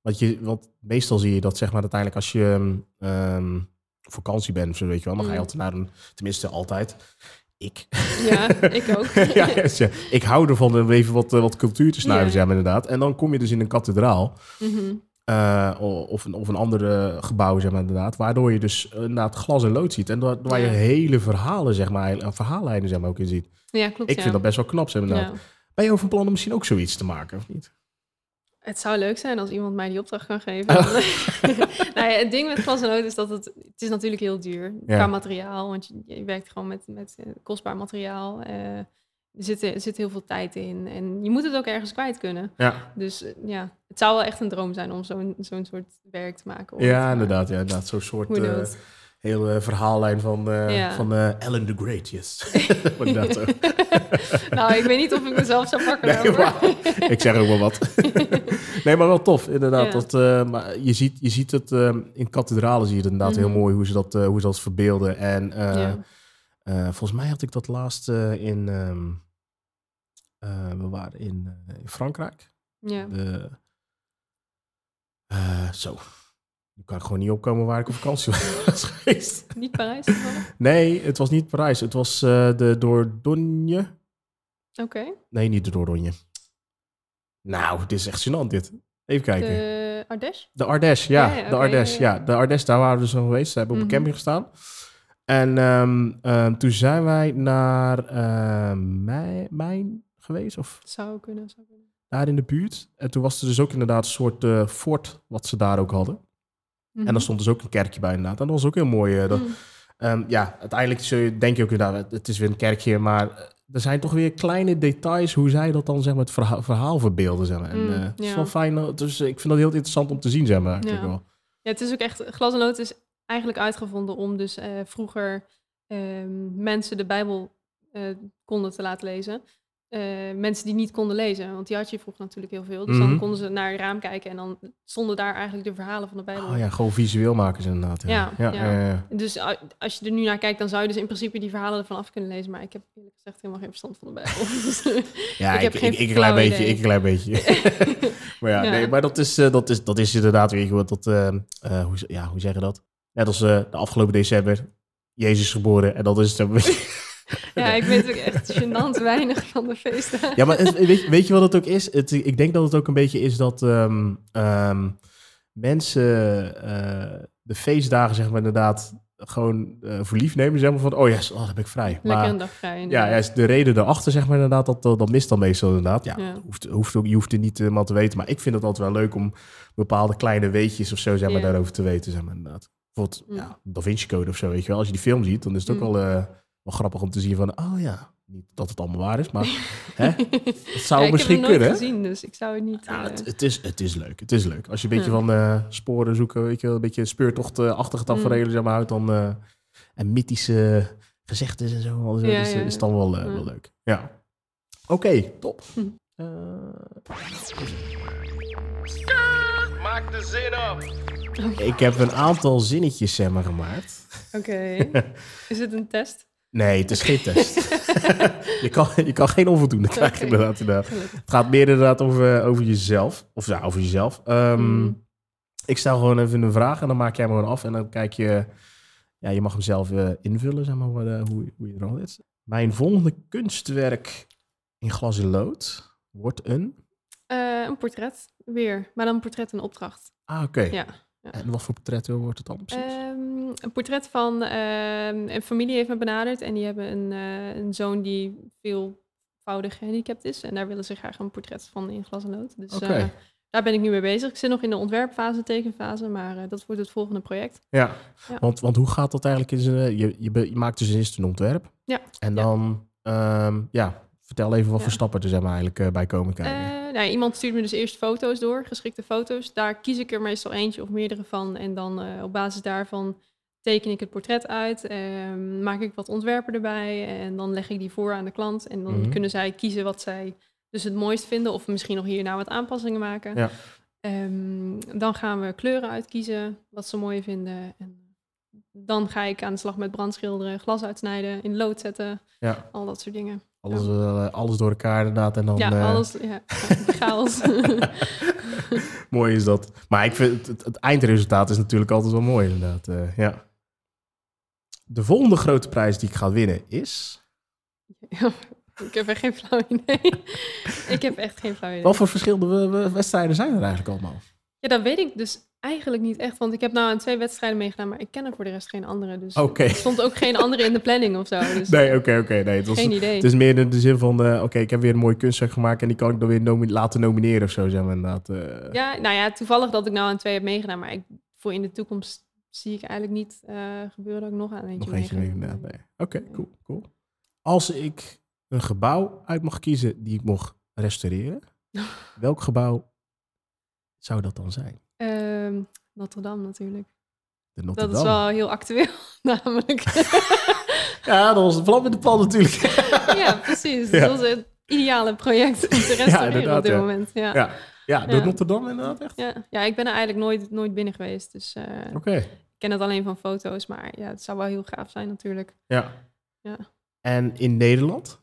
A: Want, je, want meestal zie je dat, zeg maar, uiteindelijk als je ehm, ehm, op vakantie bent, of zo, weet je wel, dan ga je
B: Mm.
A: altijd naar een... Tenminste, altijd. Ik.
B: Ja, <laughs> ik ook.
A: ja, ja, ja. ik hou ervan om even wat, eh, wat cultuur te snuiven,
B: Ja.
A: zeg maar, inderdaad. En dan kom je dus in een kathedraal.
B: Mhm.
A: eh, of, een, of een andere gebouw, zeg maar, inderdaad. Waardoor je dus inderdaad glas en lood ziet. En waar, waar je hele verhalen, zeg maar, en verhaallijnen, zeg maar, ook in ziet.
B: Ja, klopt.
A: Ik
B: ja.
A: vind dat best wel knap, zeg maar, inderdaad. Ben je over plan om misschien ook zoiets te maken, of niet?
B: Het zou leuk zijn als iemand mij die opdracht kan geven. <laughs> nou ja, het ding met glas en lood is dat het... Het is natuurlijk heel duur
A: Ja.
B: qua materiaal. Want je, je werkt gewoon met, met eh, kostbaar materiaal. eh, er, zit, er zit heel veel tijd in. En je moet het ook ergens kwijt kunnen.
A: Ja,
B: Dus eh, ja, het zou wel echt een droom zijn om zo'n zo'n soort werk te maken.
A: ja inderdaad. Ja, inderdaad. Zo'n soort... hele verhaallijn van,
B: Ja.
A: van eh, Ellen the Great, yes. <laughs> zo. <laughs>
B: nou, ik weet niet of ik mezelf zou pakken
A: Nee,
B: daarvoor.
A: maar- ik zeg ook wel wat. <laughs> nee, maar wel tof, inderdaad.
B: Ja.
A: Dat, eh, maar je, ziet, je ziet het in kathedralen, zie je het inderdaad heel
B: Mhm.
A: mooi hoe ze dat, hoe ze dat verbeelden. En
B: Ja.
A: volgens mij had ik dat laatst in, ehm, eh, we waren in, in Frankrijk.
B: Ja.
A: De, zo, nu kan ik gewoon niet opkomen waar ik op vakantie <laughs> was geweest.
B: Niet Parijs?
A: Nee, het was niet Parijs. Het was eh, de Dordogne.
B: Oké.
A: Nee, niet de Dordogne. Nou, dit is echt gênant dit. Even kijken.
B: De Ardèche?
A: De Ardèche, ja.
B: Ja, ja,
A: de Ardèche,
B: ja.
A: De Ardèche, daar waren we dus geweest. Ze hebben op een
B: Mhm.
A: camping gestaan. En ehm, ehm, toen zijn wij naar ehm Mij- Mijn geweest, of
B: Zou kunnen, zou kunnen.
A: daar in de buurt. En toen was er dus ook inderdaad een soort eh, fort wat ze daar ook hadden. En
B: Mhm.
A: daar stond dus ook een kerkje bij inderdaad. En dat was ook heel mooi. eh, dat,
B: Mm.
A: Ehm, ja, uiteindelijk zul je, denk je ook inderdaad, het is weer een kerkje, maar eh, er zijn toch weer kleine details hoe zij dat dan zeg maar, het verhaal, verhaal verbeelden. Zeg maar. En eh, het is wel fijn, dus ik vind dat heel interessant om te zien, zeg maar.
B: Ja.
A: wel.
B: Ja, het is ook echt, glas en lood is eigenlijk uitgevonden om dus vroeger ehm, mensen de Bijbel konden te laten lezen. Eh, mensen die niet konden lezen, want die had je vroeger natuurlijk heel veel. Dus
A: Mhm.
B: dan konden ze naar het raam kijken en dan stonden daar eigenlijk de verhalen van de Bijbel.
A: Oh ja, gewoon visueel maken ze inderdaad. Ja,
B: Ja,
A: ja,
B: ja.
A: ja, ja.
B: Dus als je er nu naar kijkt, dan zou je dus in principe die verhalen ervan af kunnen lezen. Maar ik heb eerlijk gezegd helemaal geen verstand van de Bijbel. <laughs> Dus,
A: Ja,
B: Ik
A: ik,
B: heb
A: ik,
B: geen
A: ik, klein beetje, ik een klein beetje. <laughs> <laughs> maar ja. Nee, maar dat is, eh, dat is, dat is inderdaad weer goed. Dat, eh, eh, hoe, ja, hoe zeg je dat? Net als eh, de afgelopen december, Jezus geboren. En dat is het een beetje...
B: ja, ik weet ook echt gênant weinig van de feesten.
A: Ja, maar weet, je- weet je wat het ook is? Het, ik denk dat het ook een beetje is dat ehm, ehm, mensen eh, de feestdagen, zeg maar, inderdaad gewoon eh voor lief nemen. Zeg maar van, oh ja, yes, oh, dan ben ik vrij.
B: Lekker
A: Maar
B: een dag vrij.
A: ja,
B: inderdaad.
A: ja, is de reden erachter, zeg maar, inderdaad, dat, dat, dat mist dan meestal inderdaad. Ja,
B: Ja.
A: Hoeft, hoeft ook, je hoeft het niet helemaal te weten. Maar ik vind het altijd wel leuk om bepaalde kleine weetjes of zo, zeg maar,
B: Ja.
A: daarover te weten, zeg maar, inderdaad. Bijvoorbeeld,
B: Mm.
A: ja, Da Vinci Code of zo, weet je wel. Als je die film ziet, dan is het ook
B: Mm.
A: wel, eh, wel grappig om te zien van, oh ja, niet dat het allemaal waar is, maar <laughs> hè, het zou
B: Ja, ik
A: misschien
B: heb het nooit
A: kunnen.
B: gezien, dus ik zou het niet...
A: Ja,
B: eh,
A: het, het, is, het is leuk. Het is leuk. Als je een beetje
B: Ja.
A: van eh, sporen zoeken, weet je wel, een beetje speurtochtachtige tafereelen zeg maar, houdt, dan eh, en mythische gezegdes en zo,
B: Ja,
A: dus,
B: ja,
A: is dan wel,
B: Ja.
A: wel leuk. Ja. Oké, top.
B: Hm.
A: Eh,
C: Maak de zin af.
A: ik heb een aantal zinnetjes zeg maar, gemaakt.
B: Oké. <laughs> Is het een test?
A: Nee, het is geen test. <laughs> je, kan, je kan geen onvoldoende krijgen, inderdaad, inderdaad. Het gaat meer inderdaad over, over jezelf. Of ja, over jezelf. Ehm,
B: Mm.
A: Ik stel gewoon even een vraag en dan maak jij hem gewoon af. En dan kijk je... Ja, je mag hem zelf eh, invullen, zeg maar, eh, hoe, hoe je er al is. Mijn volgende kunstwerk in glas en lood wordt een...
B: Eh, een portret, weer. Maar dan een portret in opdracht.
A: Ah, oké.
B: Ja.
A: En wat voor portret wordt het dan precies?
B: Ehm, een portret van ehm, een familie heeft me benaderd. En die hebben een, eh, een zoon die veelvoudig gehandicapt is. En daar willen ze graag een portret van in glas en lood. Dus eh, daar ben ik nu mee bezig. Ik zit nog in de ontwerpfase, tekenfase. Maar eh, dat wordt het volgende project.
A: ja,
B: ja.
A: Want, want hoe gaat dat eigenlijk? In zijn, je, je, je maakt dus eerst een ontwerp.
B: Ja.
A: En
B: Ja.
A: dan... ehm, ja, vertel even wat
B: Ja.
A: voor stappen er zeg maar, eigenlijk eh, bij komen kijken.
B: Eh, nou, iemand stuurt me dus eerst foto's door, geschikte foto's. Daar kies ik er meestal eentje of meerdere van. En dan eh, op basis daarvan teken ik het portret uit. ehm, maak ik wat ontwerpen erbij. En dan leg ik die voor aan de klant. En dan
A: Mhm.
B: kunnen zij kiezen wat zij dus het mooist vinden. Of misschien nog hierna wat aanpassingen maken.
A: Ja.
B: Ehm, dan gaan we kleuren uitkiezen, wat ze mooi vinden. En dan ga ik aan de slag met brandschilderen, glas uitsnijden, in lood zetten.
A: Ja.
B: Al dat soort dingen.
A: Alles, eh, alles door elkaar inderdaad. En dan,
B: ja,
A: eh,
B: alles. Ja, <laughs> chaos. <laughs>
A: mooi is dat. Maar ik vind het, het, het eindresultaat is natuurlijk altijd wel mooi inderdaad. eh, ja. De volgende grote prijs die ik ga winnen is...
B: Ik heb echt geen flauw idee. ik heb echt geen flauw idee.
A: Wat voor verschillende we- we- wedstrijden zijn er eigenlijk allemaal?
B: Ja, dat weet ik dus eigenlijk niet echt. Want ik heb nou aan twee wedstrijden meegedaan, maar ik ken er voor de rest geen andere. Dus er stond ook geen andere in de planning of zo. Dus
A: Nee, oké, oké. nee, het, was,
B: geen idee.
A: het is meer in de zin van... eh, oké, ik heb weer een mooi kunstwerk gemaakt... en die kan ik dan weer nomi- laten nomineren of zo, zeg maar inderdaad. eh.
B: Ja, nou ja, toevallig dat ik nou aan twee heb meegedaan. Maar ik, voor in de toekomst zie ik eigenlijk niet eh, gebeuren dat ik nog aan eentje
A: Nog eentje. Nee. Oké, cool, cool. Als ik een gebouw uit mag kiezen die ik mocht restaureren... <laughs> welk gebouw zou dat dan zijn?
B: Ehm, Notre Dame natuurlijk.
A: De Notre
B: Dat is wel heel actueel, <laughs> namelijk. <laughs>
A: Ja, dat was plan met de plan natuurlijk. <laughs>
B: ja, precies.
A: Ja.
B: Dat was het ideale project om te restaureren
A: inderdaad,
B: op dit
A: ja.
B: moment. Ja.
A: ja, ja, de
B: Ja.
A: Notre Dame inderdaad echt.
B: Ja. ja, ik ben er eigenlijk nooit, nooit binnen geweest. Dus
A: Oké,
B: ik ken het alleen van foto's. Maar ja, het zou wel heel gaaf zijn natuurlijk.
A: ja.
B: Ja.
A: En in Nederland?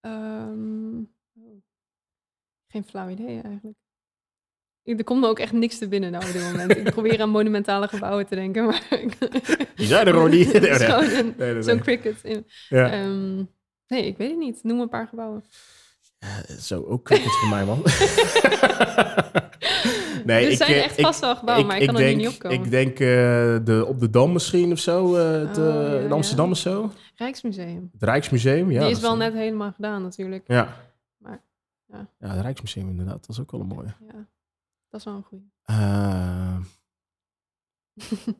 B: Ehm, oh. Geen flauw idee eigenlijk. Er komt me ook echt niks te binnen nou op dit moment. ik probeer aan monumentale gebouwen te denken, maar...
A: Die zijn er gewoon niet. <laughs> Nee,
B: zo'n cricket. In,
A: Ja.
B: Ehm, nee, ik weet het niet. Noem een paar gebouwen.
A: Zo, ook cricket voor mij, man. <laughs> nee,
B: er
A: ik,
B: zijn
A: eh,
B: echt
A: ik-
B: vast wel gebouwen, maar ik kan er
A: denk,
B: nu niet opkomen.
A: Ik denk eh, de, op de Dam misschien of zo. eh, het,
B: Oh, ja,
A: in
B: ja.
A: Amsterdam of zo.
B: Rijksmuseum.
A: Het Rijksmuseum, ja.
B: Die is wel net helemaal gedaan natuurlijk.
A: Ja.
B: Maar, ja.
A: ja, het Rijksmuseum inderdaad. Dat is ook wel een mooie.
B: Ja, dat is wel een goeie.
A: Eh, <laughs>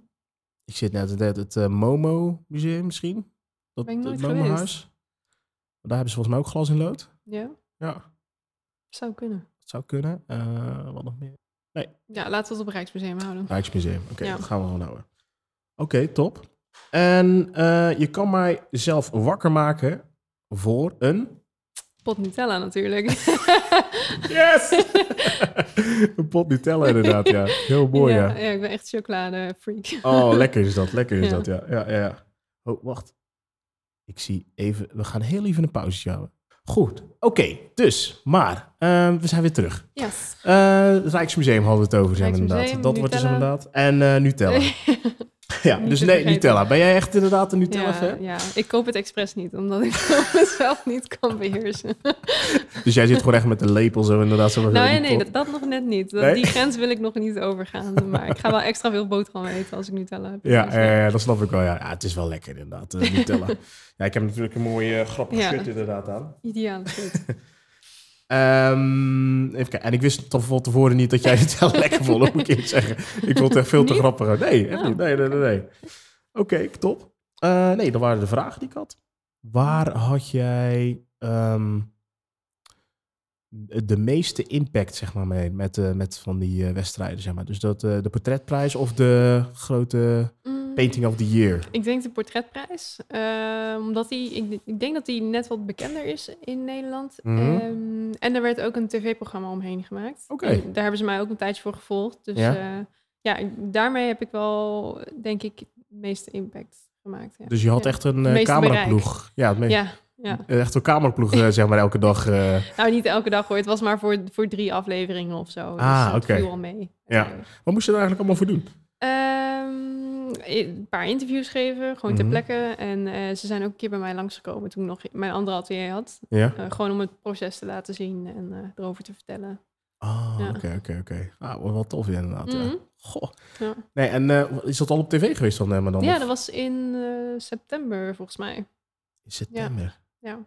A: Ik zit net het, het eh, Momo Museum misschien. Dat
B: Ben ik nooit
A: het Momo. Huis. Daar hebben ze volgens mij ook glas in lood.
B: Ja,
A: Ja,
B: zou kunnen.
A: dat zou kunnen. Eh, wat nog meer?
B: Ja, laten we het op het Rijksmuseum houden.
A: Rijksmuseum. Oké,
B: Ja.
A: dat gaan we gewoon houden. Oké, top. En eh, je kan mij zelf wakker maken voor een...
B: Pot Nutella natuurlijk. <laughs>
A: Yes! <laughs> een pot Nutella inderdaad, ja. Heel mooi, ja.
B: ja, ik ben echt chocolade freak.
A: Oh, <laughs> lekker is dat. Lekker is
B: Ja.
A: dat, ja. ja, ja, ja. Oh, wacht. Ik zie even... We gaan heel even een pauze houden. Goed, oké. dus, maar eh, we zijn weer terug.
B: Yes.
A: Eh, het Rijksmuseum hadden we het over, zijn inderdaad. Dat wordt dus inderdaad. En eh, Nutella. <laughs> ja,
B: Niet
A: dus nee. Nutella. Ben jij echt inderdaad een Nutella-fan?
B: ja, ik koop het expres niet, omdat ik <laughs> mezelf niet kan beheersen. <laughs>
A: Dus jij zit gewoon echt met de lepel zo inderdaad. Zo
B: nou, nee, nee dat, dat nog net niet. Dat,
A: Nee?
B: Die grens wil ik nog niet overgaan. Maar ik ga wel extra veel boterham eten als ik Nutella heb.
A: Ja,
B: Dus,
A: ja, ja, dat snap ik wel. Ja, het is wel lekker inderdaad, eh, Nutella. ja, ik heb natuurlijk een mooie uh, grappige shirt inderdaad aan.
B: Ideaal fit.
A: Ehm, even kijken. En ik wist toch van tevoren niet dat jij het wel <laughs> lekker vond, moet ik eerlijk zeggen. Ik vond het echt veel te grappig. Nee, echt
B: Oh.
A: niet. Nee, nee, nee. nee. Oké, top. Eh, nee, dat waren de vragen die ik had. Waar had jij ehm, de meeste impact, zeg maar, mee met, eh, met van die eh, wedstrijden, zeg maar? Dus dat, de portretprijs of de grote
B: Mm,
A: painting of the year?
B: Ik denk de portretprijs. eh, omdat die, ik, ik denk dat die net wat bekender is in Nederland.
A: Mhm.
B: Ehm, en er werd ook een tv-programma omheen gemaakt.
A: Oké.
B: Daar hebben ze mij ook een tijdje voor gevolgd. Dus
A: Ja?
B: ja, ja daarmee heb ik wel, denk ik, het meeste impact gemaakt. Ja.
A: Dus je had
B: Ja.
A: echt een eh, cameraploeg. Ja, het
B: Ja, ja.
A: echt een cameraploeg, eh, zeg maar, elke dag. eh.
B: Nou, niet elke dag hoor. Het was maar voor, voor drie afleveringen of zo.
A: Ah,
B: dus
A: oké.
B: viel al mee.
A: Ja.
B: Eh,
A: Wat moest je er eigenlijk allemaal voor doen?
B: Ehm, een paar interviews geven, gewoon ter
A: Mhm.
B: plekke. En eh, ze zijn ook een keer bij mij langsgekomen toen ik nog mijn andere atelier had.
A: Ja?
B: Eh, gewoon om het proces te laten zien en eh, erover te vertellen.
A: Ah, oké, oké, oké. Ah, wel wat tof inderdaad, ja.
B: Mhm.
A: Goh.
B: Ja.
A: Nee, en eh, is dat al op tv geweest dan, eh, maar dan?
B: Ja,
A: of
B: dat was in eh, september volgens mij.
A: In september.
B: Ja.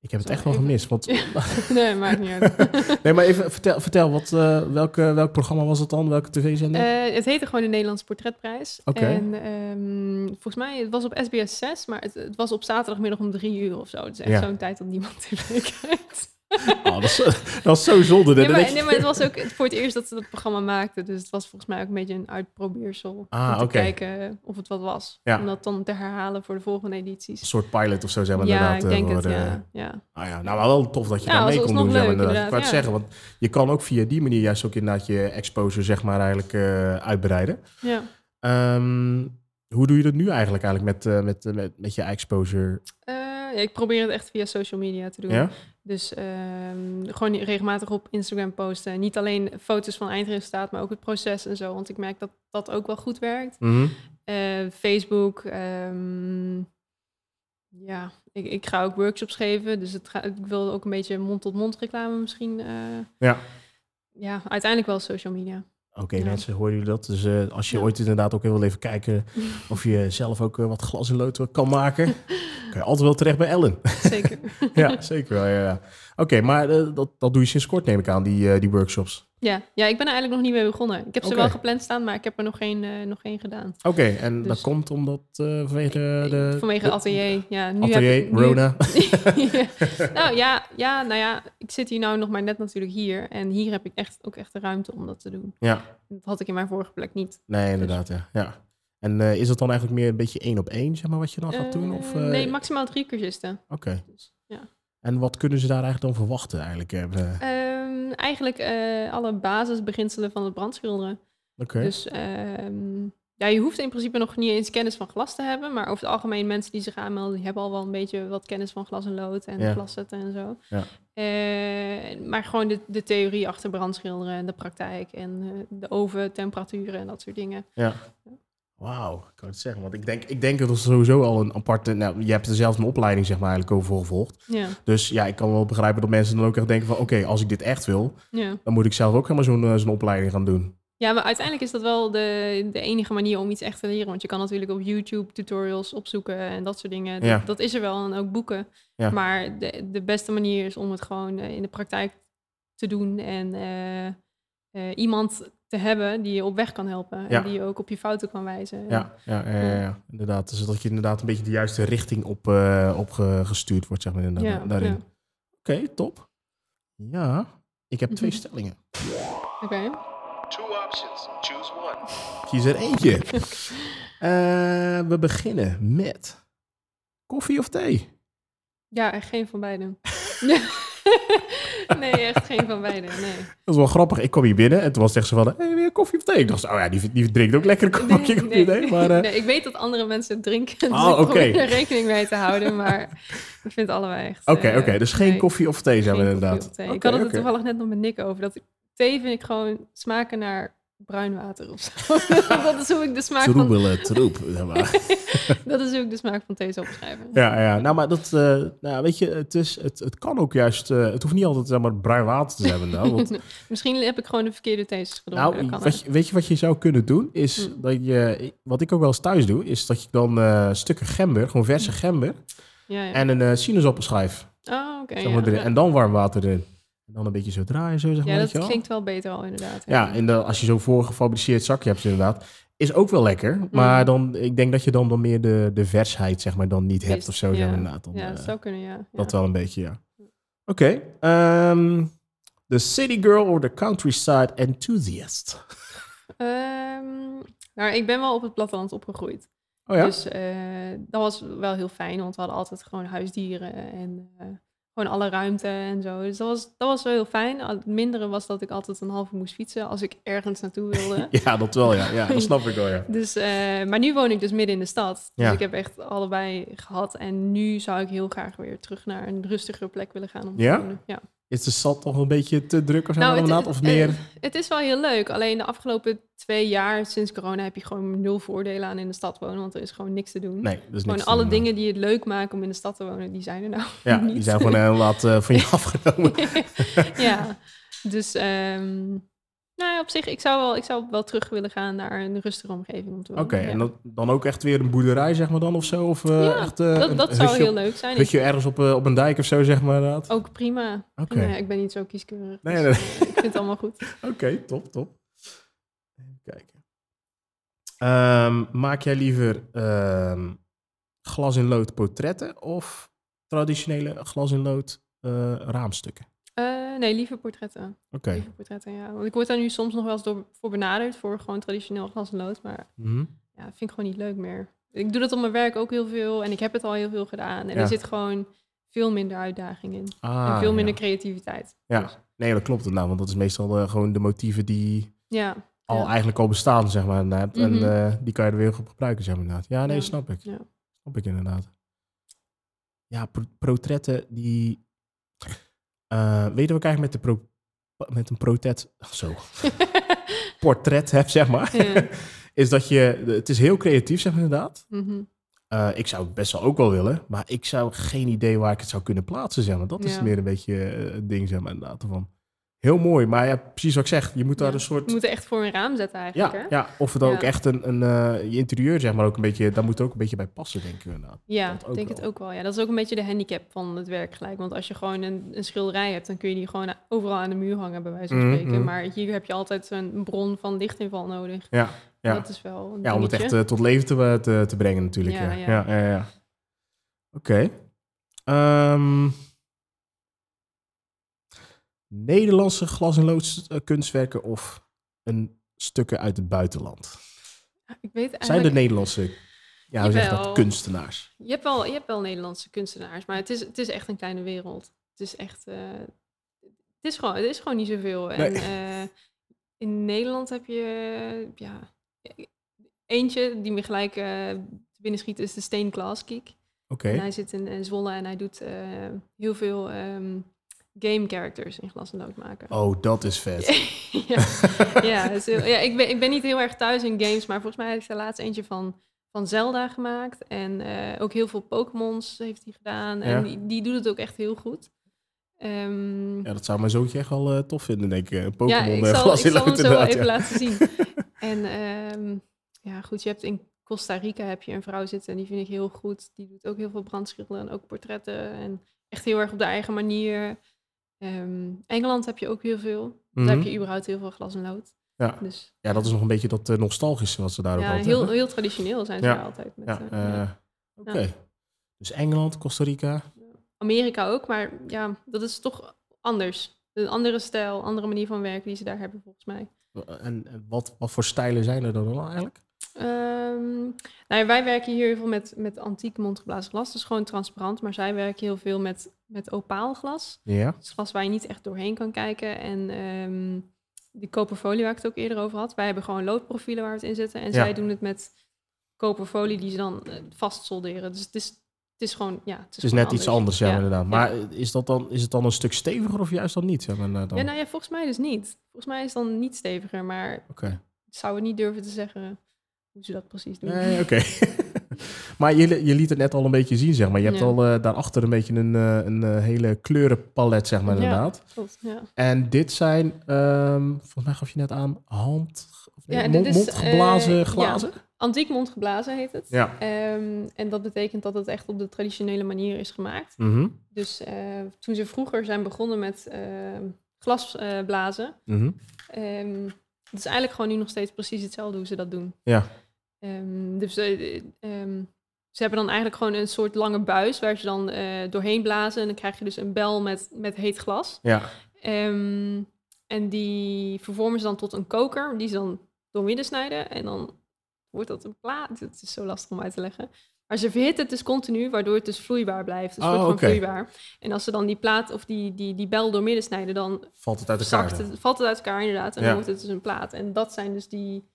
A: Ik heb het echt wel gemist. Want... <laughs>
B: nee, maakt niet uit. <laughs>
A: nee, maar even vertel, vertel wat, eh, welke, welk programma was het dan? Welke tv-zender?
B: Eh, het heette gewoon de Nederlandse Portretprijs.
A: Oké.
B: En ehm, volgens mij, het was op SBS 6, maar het, het was op zaterdagmiddag om drie uur of zo. Het is echt
A: Ja.
B: zo'n tijd dat niemand <laughs> tv kijkt.
A: Oh, dat, is, dat is zo zonde.
B: Nee maar, nee, het was ook voor het eerst dat ze dat programma maakten. Dus het was volgens mij ook een beetje een uitprobeersel.
A: Ah,
B: om te kijken of het wat was.
A: Ja.
B: Om dat dan te herhalen voor de volgende
A: Een
B: edities.
A: soort pilot of zo, zeg maar.
B: ja,
A: inderdaad,
B: ik denk het,
A: eh,
B: ja. ja.
A: Ah ja, nou maar wel tof dat je daar mee kon doen.
B: Leuk,
A: inderdaad. Ik wou het zeggen, want je kan ook via die manier juist ook inderdaad je exposure zeg maar eigenlijk eh, uitbreiden.
B: ja.
A: Ehm, hoe doe je dat nu eigenlijk, eigenlijk met, eh, met, met, met je exposure?
B: Ja, ik probeer het echt via social media te doen. Dus ehm, gewoon regelmatig op Instagram posten. Niet alleen foto's van eindresultaat, maar ook het proces en zo. Want ik merk dat dat ook wel goed werkt.
A: Mhm.
B: Eh, Facebook. ehm, ja, ik, ik ga ook workshops geven. Dus het ga, ik wil ook een beetje mond-tot-mond reclame misschien. eh,
A: Ja.
B: ja, uiteindelijk wel social media.
A: Oké,
B: Ja.
A: mensen, horen jullie dat? Dus eh, als je
B: Ja.
A: ooit inderdaad ook wil even kijken of je zelf ook wat glas en lood kan maken, <laughs> kan je altijd wel terecht bij Ellen.
B: Zeker. <laughs>
A: ja, zeker wel. Ja, ja. Oké, maar eh, dat, dat doe je sinds kort, neem ik aan, die, eh, die workshops.
B: ja. ja, ik ben er eigenlijk nog niet mee begonnen. Ik heb ze wel gepland staan, maar ik heb er nog geen, eh, nog geen gedaan.
A: Oké, en dat
B: Dus-
A: komt omdat vanwege de...
B: Vanwege
A: de-
B: atelier. Ja, nu
A: atelier,
B: heb ik, nu-
A: Rona. <laughs> <laughs>
B: Ja. Nou ja, ja, nou ja, ik zit hier nou nog maar net natuurlijk hier. En hier heb ik echt ook echt de ruimte om dat te doen.
A: Ja,
B: Dat had ik in mijn vorige plek niet.
A: nee, inderdaad, ja. ja. En eh, is het dan eigenlijk meer een beetje één op één, zeg maar, wat je dan gaat doen? Of,
B: Eh,
A: eh,
B: nee, maximaal drie cursisten.
A: Oké.
B: Dus, ja.
A: En wat kunnen ze daar eigenlijk dan verwachten eigenlijk? eh, eh,
B: Ehm, eigenlijk alle basisbeginselen van het brandschilderen.
A: Oké.
B: Dus ehm, ja, je hoeft in principe nog niet eens kennis van glas te hebben. Maar over het algemeen mensen die zich aanmelden, die hebben al wel een beetje wat kennis van glas en lood en
A: Ja.
B: glaszetten en zo.
A: Ja.
B: Maar gewoon de, de theorie achter brandschilderen en de praktijk en eh, de oven, temperaturen en dat soort dingen.
A: Ja. Wauw, ik kan het zeggen. Want ik denk, ik denk dat er sowieso al een aparte... Nou, je hebt er zelf een opleiding zeg maar eigenlijk over gevolgd.
B: Ja,
A: Dus ja, ik kan wel begrijpen dat mensen dan ook echt denken van... Oké, als ik dit echt wil,
B: ja.
A: dan moet ik zelf ook helemaal zo'n eh, zo'n opleiding gaan doen.
B: ja, maar uiteindelijk is dat wel de, de enige manier om iets echt te leren. Want je kan natuurlijk op YouTube tutorials opzoeken en dat soort dingen.
A: Ja.
B: Dat, dat is er wel en ook boeken.
A: Ja.
B: Maar de, de beste manier is om het gewoon eh, in de praktijk te doen. En eh, iemand te hebben die je op weg kan helpen.
A: Ja.
B: En die je ook op je fouten kan wijzen.
A: Ja, ja, ja, ja, ja. inderdaad. Dus dat je inderdaad een beetje de juiste richting op, eh, op ge- gestuurd wordt, zeg maar, inderdaad, daarin.
B: ja.
A: Oké, top. Ja, ik heb twee
B: Mhm.
A: stellingen.
B: Oké.
C: Two options. Choose one.
A: Kies er eentje. <laughs> Eh, we beginnen met koffie of thee?
B: Ja, echt geen van beiden. <laughs> <laughs> nee, echt geen van beiden. Nee.
A: Dat is wel grappig. Ik kwam hier binnen en toen was het echt zo van, hey, weer koffie of thee? Ik dacht, oh ja, die, die drinkt ook lekker een kopje
B: Nee,
A: koffie of
B: nee.
A: thee. Maar, eh,
B: Nee, ik weet dat andere mensen drinken, dus
A: Oh,
B: ik
A: oké.
B: probeer er rekening mee te houden, maar ik vind het allebei echt...
A: Oké,
B: eh,
A: oké. Dus geen
B: nee,
A: koffie of thee zijn we inderdaad.
B: ik had het er toevallig net nog met Nick over, dat thee vind ik gewoon smaken naar bruin water of zo. <laughs> dat is hoe ik de smaak van,
A: Troebelen, troep. <laughs>
B: dat is hoe ik de smaak van thee zou beschrijven.
A: Ja, ja, nou, maar dat, eh, nou, weet je, het, is, het, het kan ook juist, eh, het hoeft niet altijd zeg maar, bruin water te zijn. Nou, want, <laughs>
B: Misschien heb ik gewoon de verkeerde thees gedronken.
A: nou, je, weet je wat je zou kunnen doen? Is
B: Mm.
A: dat je, wat ik ook wel eens thuis doe, is dat je dan eh, stukken gember, gewoon verse gember,
B: ja, ja.
A: en een eh sinaasappelschijf,
B: oh, oké.
A: zeg
B: ja,
A: maar, erin,
B: ja.
A: en dan warm water erin. En dan een beetje zo draaien, zo zeg maar,
B: Ja, dat klinkt wel beter al inderdaad.
A: Ja, en de, als je zo'n voorgefabriceerd zakje hebt inderdaad, is ook wel lekker.
B: Mm.
A: Maar dan, ik denk dat je dan, dan meer de, de versheid, zeg maar, dan niet hebt of zo,
B: ja.
A: inderdaad. Dan,
B: Ja,
A: eh,
B: dat zou kunnen, ja.
A: Dat wel een beetje, ja. Oké. ehm, the city girl or the countryside enthusiast?
B: Ehm, nou, ik ben wel op het platteland opgegroeid.
A: Oh ja?
B: Dus eh, dat was wel heel fijn, want we hadden altijd gewoon huisdieren en eh, gewoon alle ruimte en zo. Dus dat was, dat was wel heel fijn. Het mindere was dat ik altijd een halve moest fietsen als ik ergens naartoe wilde. <laughs>
A: ja, dat wel, ja. Ja, dat snap ik wel, ja.
B: Dus, eh, maar nu woon ik dus midden in de stad. Dus
A: Ja.
B: ik heb echt allebei gehad. En nu zou ik heel graag weer terug naar een rustigere plek willen gaan om te
A: Ja?
B: wonen. Ja.
A: Is de stad toch een beetje te druk of
B: Nou, het-?
A: Of
B: eh,
A: meer?
B: Het is wel heel leuk. Alleen de afgelopen twee jaar sinds corona heb je gewoon nul voordelen aan in de stad wonen. Want er is gewoon niks te doen.
A: Nee, is
B: Gewoon alle
A: doen,
B: dingen die het leuk maken om in de stad te wonen, die zijn er nou
A: Ja, <laughs>
B: niet.
A: die zijn gewoon inderdaad eh, van je <laughs> afgenomen.
B: ja, <laughs> dus ehm, nou op zich, ik zou, wel, ik zou wel terug willen gaan naar een rustige omgeving om te
A: Oké,
B: ja.
A: en dat, dan ook echt weer een boerderij, zeg maar dan, of zo? Of eh,
B: Ja,
A: echt eh,
B: dat, dat zou heel
A: op-
B: leuk zijn. Ik-
A: hutje ergens op, eh, op een dijk of zo, zeg maar inderdaad?
B: ook prima.
A: Oké,
B: prima. Ik ben niet zo kieskeurig.
A: Nee,
B: dus,
A: nee.
B: ik vind het allemaal goed. <laughs>
A: Oké, top, top. Even kijken. Ehm, maak jij liever ehm, glas in lood portretten of traditionele glas in lood eh, raamstukken?
B: Nee, liever portretten.
A: Oké.
B: Liever portretten, ja. Want ik word daar nu soms nog wel eens door, voor benaderd voor gewoon traditioneel glas en lood. Maar
A: Mhm.
B: ja, dat vind ik gewoon niet leuk meer. Ik doe dat op mijn werk ook heel veel en ik heb het al heel veel gedaan. En
A: Ja.
B: er zit gewoon veel minder uitdaging in.
A: Ah,
B: en veel minder
A: ja.
B: creativiteit.
A: Ja.
B: Dus,
A: Nee, dat klopt nou, want dat is meestal eh, gewoon de motieven die
B: ja.
A: al eigenlijk al bestaan, zeg maar. inderdaad.
B: Mhm.
A: En eh, die kan je er weer op gebruiken, zeg maar. Inderdaad. Ja, nee, snap ik.
B: Ja.
A: Snap ik inderdaad. Ja, portretten die... eh weet je wat ik eigenlijk met, de pro, met een portret... Zo, <laughs> portret heb, zeg maar.
B: Ja. <laughs>
A: is dat je... Het is heel creatief, zeg maar inderdaad.
B: Mhm.
A: Eh, ik zou het best wel ook wel willen, maar ik zou geen idee waar ik het zou kunnen plaatsen, zeg maar. Dat is meer een beetje eh, het ding, zeg maar, inderdaad. Van. Heel mooi, maar ja, precies wat ik zeg. Je moet daar
B: Ja.
A: een soort...
B: Je moet er echt voor een raam zetten eigenlijk,
A: Ja,
B: hè?
A: ja, of het dan
B: Ja.
A: ook echt een, een eh, je interieur, zeg maar, ook een beetje, daar moet er ook een beetje bij passen, denk ik inderdaad.
B: Ja, ik denk
A: wel.
B: het ook wel. Ja, dat is ook een beetje de handicap van het werk gelijk. Want als je gewoon een, een schilderij hebt, dan kun je die gewoon overal aan de muur hangen, bij wijze van
A: Mhm,
B: spreken.
A: mhm.
B: Maar hier heb je altijd een bron van lichtinval nodig.
A: Ja, ja.
B: Dat is wel een
A: ja om het echt eh, tot leven te, te, te brengen natuurlijk. Ja,
B: Ja,
A: ja.
B: ja.
A: ja, ja, Oké. Ehm, Nederlandse glas- en loodskunstwerken of een stukken uit het buitenland?
B: Ik weet
A: Zijn er
B: eigenlijk...
A: Nederlandse ja, hoe zeg je dat, kunstenaars?
B: Je hebt, wel, je hebt wel Nederlandse kunstenaars, maar het is, het is echt een kleine wereld. Het is echt... eh, het, is gewoon, het is gewoon niet zoveel. En
A: Nee.
B: eh, in Nederland heb je... ja, eentje die me gelijk eh binnen schiet is de Steen Glaskiek.
A: Oké.
B: En hij zit in, in Zwolle en hij doet heel veel ehm, game characters in glas en lood maken.
A: Oh, dat is vet. <laughs>
B: ja, ja, heel- ja ik, ben, ik ben niet heel erg thuis in games, maar volgens mij heeft hij laatst eentje van, van Zelda gemaakt. En eh, ook heel veel Pokémons heeft hij gedaan. En
A: Ja.
B: die, die doet het ook echt heel goed. Ehm,
A: Ja, dat zou mijn zoontje echt wel eh, tof vinden, denk ik.
B: Ja,
A: Pokémon
B: ik
A: eh,
B: zal,
A: glas
B: ik
A: in
B: zal hem
A: lood,
B: zo even
A: ja.
B: laten zien. <laughs> En ehm, ja, goed, je hebt in Costa Rica heb je een vrouw zitten en die vind ik heel goed. Die doet ook heel veel brandschilderen en ook portretten. En echt heel erg op de eigen manier. Ehm, Engeland heb je ook heel veel. Daar
A: Mhm.
B: heb je überhaupt heel veel glas en lood.
A: Ja.
B: Dus
A: Ja, dat is nog een beetje dat eh, nostalgische wat ze daar ook
B: ja,
A: altijd
B: heel,
A: hebben.
B: heel traditioneel zijn ze
A: Ja.
B: daar altijd. Met,
A: Ja,
B: eh, ja.
A: eh, oké. Dus Engeland, Costa Rica.
B: Amerika ook, maar ja, dat is toch anders. Een andere stijl, andere manier van werken die ze daar hebben volgens mij.
A: En, en wat, wat voor stijlen zijn er dan eigenlijk?
B: Ehm, nou ja, wij werken hier heel veel met, met antiek mondgeblazen glas. Dus gewoon transparant. Maar zij werken heel veel met, met opaalglas.
A: Ja.
B: Dus glas waar je niet echt doorheen kan kijken. En ehm, die koperfolie waar ik het ook eerder over had. Wij hebben gewoon loodprofielen waar we het in zitten. En
A: Ja.
B: zij doen het met koperfolie die ze dan eh, vast solderen. Dus het is, het is gewoon, ja... Het is,
A: Het is net iets anders, ja, inderdaad.
B: ja.
A: Maar is, dat dan, is het dan een stuk steviger of juist dan niet? Zeg maar, eh, dan?
B: Ja, nou ja, volgens mij dus niet. Volgens mij is het dan niet steviger, maar
A: Oké.
B: ik zou het niet durven te zeggen hoe ze dat precies doen.
A: Nee, oké. <laughs> maar je, je liet het net al een beetje zien, zeg maar. Je hebt
B: Ja.
A: al eh, daarachter een beetje een, eh, een eh, hele kleurenpalet, zeg maar,
B: Ja.
A: inderdaad.
B: Klopt, ja.
A: En dit zijn, ehm, volgens mij gaf je net aan, hand... Of nee,
B: Ja, dit
A: mond, mondgeblazen glazen?
B: Antiek mondgeblazen heet het.
A: Ja.
B: Ehm, en dat betekent dat het echt op de traditionele manier is gemaakt.
A: Mhm,
B: Dus toen ze vroeger zijn begonnen met glasblazen, ehm het is eigenlijk gewoon nu nog steeds precies hetzelfde hoe ze dat doen.
A: Ja.
B: Ehm, dus eh, ehm, ze hebben dan eigenlijk gewoon een soort lange buis waar ze dan eh, doorheen blazen. En dan krijg je dus een bel met, met heet glas.
A: Ja,
B: Ehm, en die vervormen ze dan tot een koker, die ze dan doormidden snijden. En dan wordt dat een plaat. Het is zo lastig om uit te leggen. Maar ze verhitten het dus continu, waardoor het dus vloeibaar blijft. Dus het
A: Oh,
B: wordt vloeibaar. En als ze dan die plaat of die, die, die bel doormidden snijden, dan
A: valt het uit elkaar.
B: het, valt het uit elkaar inderdaad. En
A: Ja.
B: dan wordt het dus een plaat. En dat zijn dus die,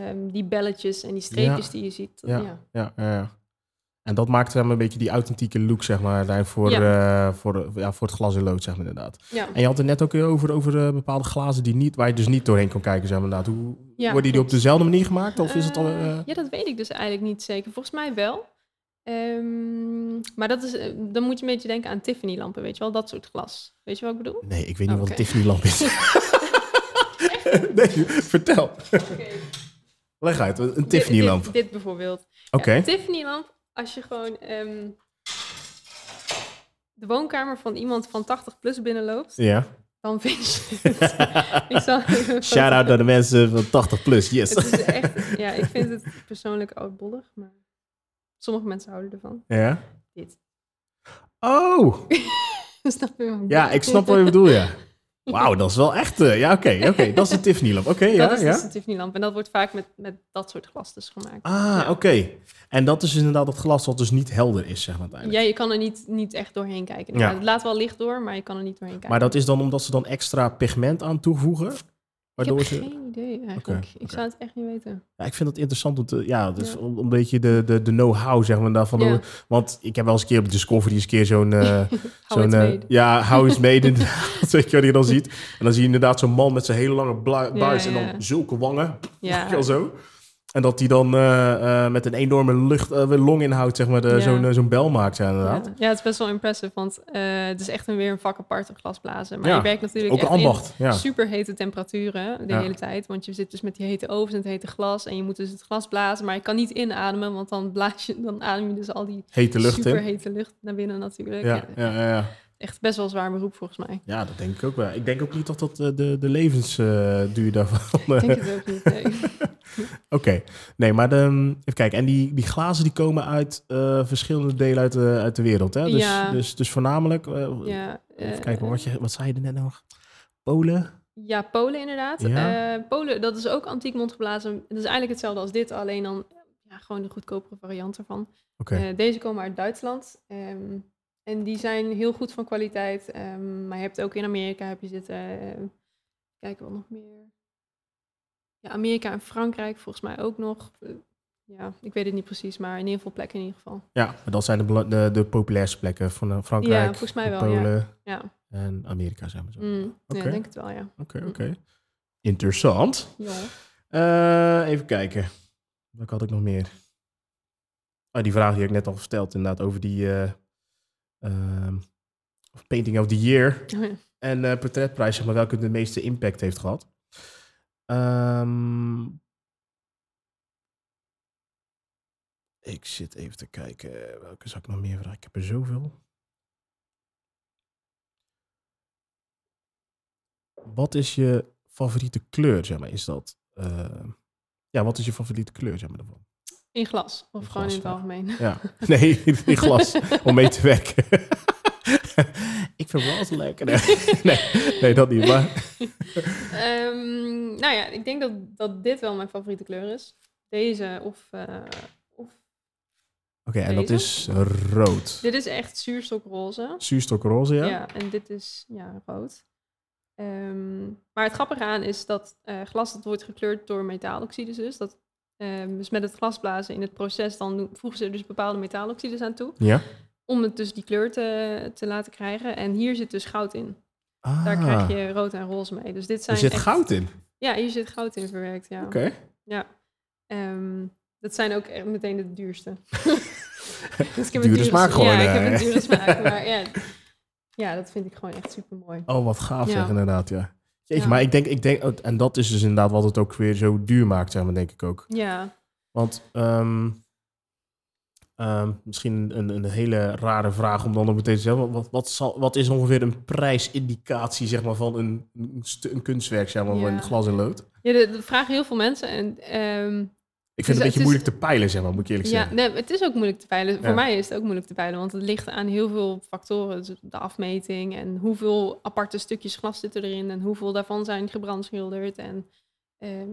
B: ehm, die belletjes en die streepjes
A: Ja.
B: die je ziet.
A: Ja.
B: Ja.
A: Ja, ja, ja. En dat maakt hem een beetje die authentieke look, zeg maar, voor, eh, voor, ja, voor het glas in lood, zeg maar, inderdaad.
B: Ja.
A: En je had het net ook over, over eh, bepaalde glazen die niet, waar je dus niet doorheen kan kijken, zeg maar, inderdaad. Hoe,
B: Ja,
A: worden die op dezelfde manier gemaakt, of is het al...
B: Eh,
A: eh,
B: Ja, dat weet ik dus eigenlijk niet zeker. Volgens mij wel. Ehm, maar dat is, dan moet je een beetje denken aan Tiffany-lampen, weet je wel? Dat soort glas. Weet je wat ik bedoel?
A: Nee, ik weet niet wat een Tiffany-lamp is. <laughs> <laughs> nee, vertel. Leg uit, een Tiffany-lamp.
B: Dit, dit bijvoorbeeld.
A: Oké.
B: Ja, Tiffany-lamp, als je gewoon ehm, de woonkamer van iemand van 80 plus binnenloopt,
A: Ja.
B: dan vind je het. <laughs>
A: Shout-out naar de mensen van 80 plus, yes.
B: Het is echt, ja, ik vind het persoonlijk oudbollig, maar sommige mensen houden ervan.
A: Ja?
B: Dit.
A: Oh, <laughs>
B: Snap je
A: ja, ik snap wat je bedoelt, ja. Wauw, dat is wel echt... eh, ja, oké, oké. <laughs> Dat is een Tiffany-lamp. Oké, ja,
B: dat is
A: ja.
B: dus de Tiffany-lamp. En dat wordt vaak met, met dat soort glas dus gemaakt.
A: Ah,
B: Ja.
A: oké. En dat is inderdaad het glas wat dus niet helder is, zeg maar
B: Ja,
A: uiteindelijk.
B: je kan er niet, niet echt doorheen kijken.
A: Ja.
B: Ja. Het laat wel licht door, maar je kan er niet doorheen kijken.
A: Maar dat is dan omdat ze dan extra pigment aan toevoegen?
B: Ik heb
A: ze...
B: geen idee eigenlijk. Ik zou het echt niet weten.
A: Ja, ik vind het interessant om te... Ja, dus
B: Ja.
A: om een beetje de, de, de know-how, zeg maar, daarvan.
B: Ja.
A: Want ik heb wel eens een keer op Discovery eens een keer zo'n... <laughs>
B: How
A: zo'n eh, ja, how is made inderdaad. Weet je wat je dan ziet? En dan zie je inderdaad zo'n man met zijn hele lange
B: Ja,
A: en dan zulke wangen.
B: Ja, <laughs>
A: zo? En dat die dan eh, eh, met een enorme lucht, eh, longinhoud, zeg maar, de-
B: Ja.
A: zo'n zo'n bel maakt, ja, inderdaad.
B: ja. ja, het is best wel impressive, want het is echt een, weer een vak apart, een glasblazen. Maar je werkt natuurlijk
A: Ook
B: echt in
A: ambacht, ja.
B: super hete temperaturen de hele tijd. Want je zit dus met die hete ovens en het hete glas. En je moet dus het glas blazen, maar je kan niet inademen, want dan, blaas je, dan adem je dus al die
A: Hete lucht
B: super
A: in.
B: hete lucht naar binnen natuurlijk.
A: Ja, ja, ja.
B: Echt best wel zwaar beroep volgens mij.
A: ja, dat denk ik ook wel. Ik denk ook niet dat dat de, de levensduur daarvan...
B: Ik denk het ook niet. nee. <laughs> <laughs>
A: Oké, nee, maar de, even kijken. En die, die glazen die komen uit eh, verschillende delen uit de, uit de wereld, hè? Dus,
B: Ja.
A: dus, dus voornamelijk... eh,
B: Ja,
A: even
B: eh,
A: kijken, wat, je, wat zei je er net nog? Polen?
B: Ja, Polen inderdaad.
A: Ja.
B: Polen, dat is ook antiek mondgeblazen. Het is eigenlijk hetzelfde als dit, alleen dan ja, gewoon de goedkopere variant ervan. Eh, deze komen uit Duitsland. ehm, en die zijn heel goed van kwaliteit. ehm, maar je hebt ook in Amerika heb je zitten. kijken wat nog meer. Ja, Amerika en Frankrijk volgens mij ook nog. Eh, ja, ik weet het niet precies, maar in ieder geval plekken in ieder geval.
A: ja, maar dat zijn de, de, de populairste plekken van eh, Frankrijk,
B: Ja, volgens mij wel.
A: Polen
B: Ja,
A: en Amerika, zeg maar zo.
B: mm,
A: Oké.
B: ja ik denk het wel, ja.
A: Oké, oké. Interessant.
B: ja.
A: Eh, even kijken. Wat had ik nog meer? Oh, die vraag die ik net al gesteld, inderdaad, over die eh, ehm, Painting of the Year <laughs> en portretprijs, zeg maar, welke de meeste impact heeft gehad. Ehm, ik zit even te kijken, welke zou ik nog meer vragen? Ik heb er zoveel. Wat is je favoriete kleur, zeg maar, is dat? eh, ja, wat is je favoriete kleur, zeg maar, daarvan?
B: In glas, of
A: In
B: gewoon
A: glas,
B: in het
A: ja.
B: algemeen.
A: Ja, <laughs> nee, in glas, om mee te werken. <laughs> <laughs> ik vind roze lekker. Nee, nee, nee, dat niet, maar... <laughs>
B: Ehm, nou ja, ik denk dat, dat dit wel mijn favoriete kleur is. Deze of, eh, of...
A: Oké, en dat is rood.
B: Dit is echt zuurstokroze.
A: Zuurstokroze, ja?
B: Ja, en dit is ja, rood. Ehm, maar het grappige aan is dat eh, glas dat wordt gekleurd door metaaloxides dus. Dat, ehm, dus met het glasblazen in het proces dan voegen ze er dus bepaalde metaaloxides aan toe.
A: Ja?
B: Om het dus die kleur te, te laten krijgen. En hier zit dus goud in.
A: Ah,
B: Daar krijg je rood en roze mee. Dus dit zijn
A: er zit
B: echt-
A: goud in.
B: Ja, hier zit goud in verwerkt, ja.
A: Oké.
B: Ja. Ehm, dat zijn ook echt meteen de duurste. <laughs> dus ik heb
A: Dure smaak gewoon,
B: Ja, ik heb een dure smaak. <laughs> Maar ja, ja, dat vind ik gewoon echt super mooi.
A: Oh, wat gaaf
B: Ja.
A: zeg, inderdaad, ja. Jeetje,
B: Ja.
A: maar ik denk, ik denk, en dat is dus inderdaad wat het ook weer zo duur maakt, zeg maar, denk ik ook.
B: Ja,
A: Want ehm, ehm, misschien een, een hele rare vraag om dan ook meteen te zeggen. Wat, wat, zal, wat is ongeveer een prijsindicatie zeg maar, van een, een, een kunstwerk, zeg maar,
B: Ja.
A: van glas en lood?
B: ja dat, dat vragen heel veel mensen. En ehm,
A: Ik vind het
B: het
A: een
B: is-
A: beetje moeilijk te peilen, zeg maar, moet ik eerlijk
B: ja,
A: zeggen.
B: nee, het is ook moeilijk te peilen.
A: Ja.
B: Voor mij is het ook moeilijk te peilen, want het ligt aan heel veel factoren. Dus de afmeting en hoeveel aparte stukjes glas zitten erin en hoeveel daarvan zijn gebrandschilderd en ehm,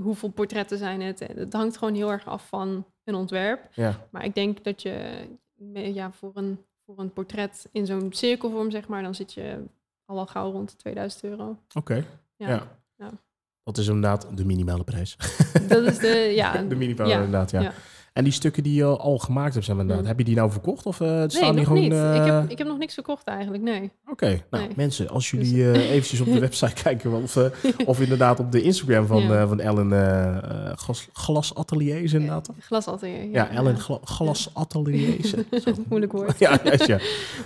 B: hoeveel portretten zijn het. En Het hangt gewoon heel erg af van een ontwerp.
A: Ja.
B: Maar ik denk dat je ja, voor, een, voor een portret in zo'n cirkelvorm, zeg maar, dan zit je al wel gauw rond de 2000 euro.
A: Oké,
B: Ja.
A: ja.
B: Ja.
A: Dat is inderdaad de minimale prijs.
B: Dat is de, ja. <laughs>
A: de minimale,
B: ja,
A: inderdaad, ja. En die stukken die je al gemaakt hebt, zeg maar,
B: Mm.
A: heb je die nou verkocht? Of eh,
B: Nee,
A: staan die
B: nog
A: gewoon...
B: niet.
A: eh,
B: Ik, heb, ik heb nog niks verkocht eigenlijk, nee.
A: Oké, nou
B: Nee.
A: mensen, als
B: Dus-
A: jullie eh, <laughs> eventjes op de website <laughs> kijken, of, eh, <laughs> of inderdaad op de Instagram van,
B: Ja.
A: eh, van Ellen eh eh, glas, Glasatelier is inderdaad.
B: Glasatelier.
A: Ja, Ellen Gla Glasatelier. Zo.
B: Moeilijk woord.
A: ja, juist, ja.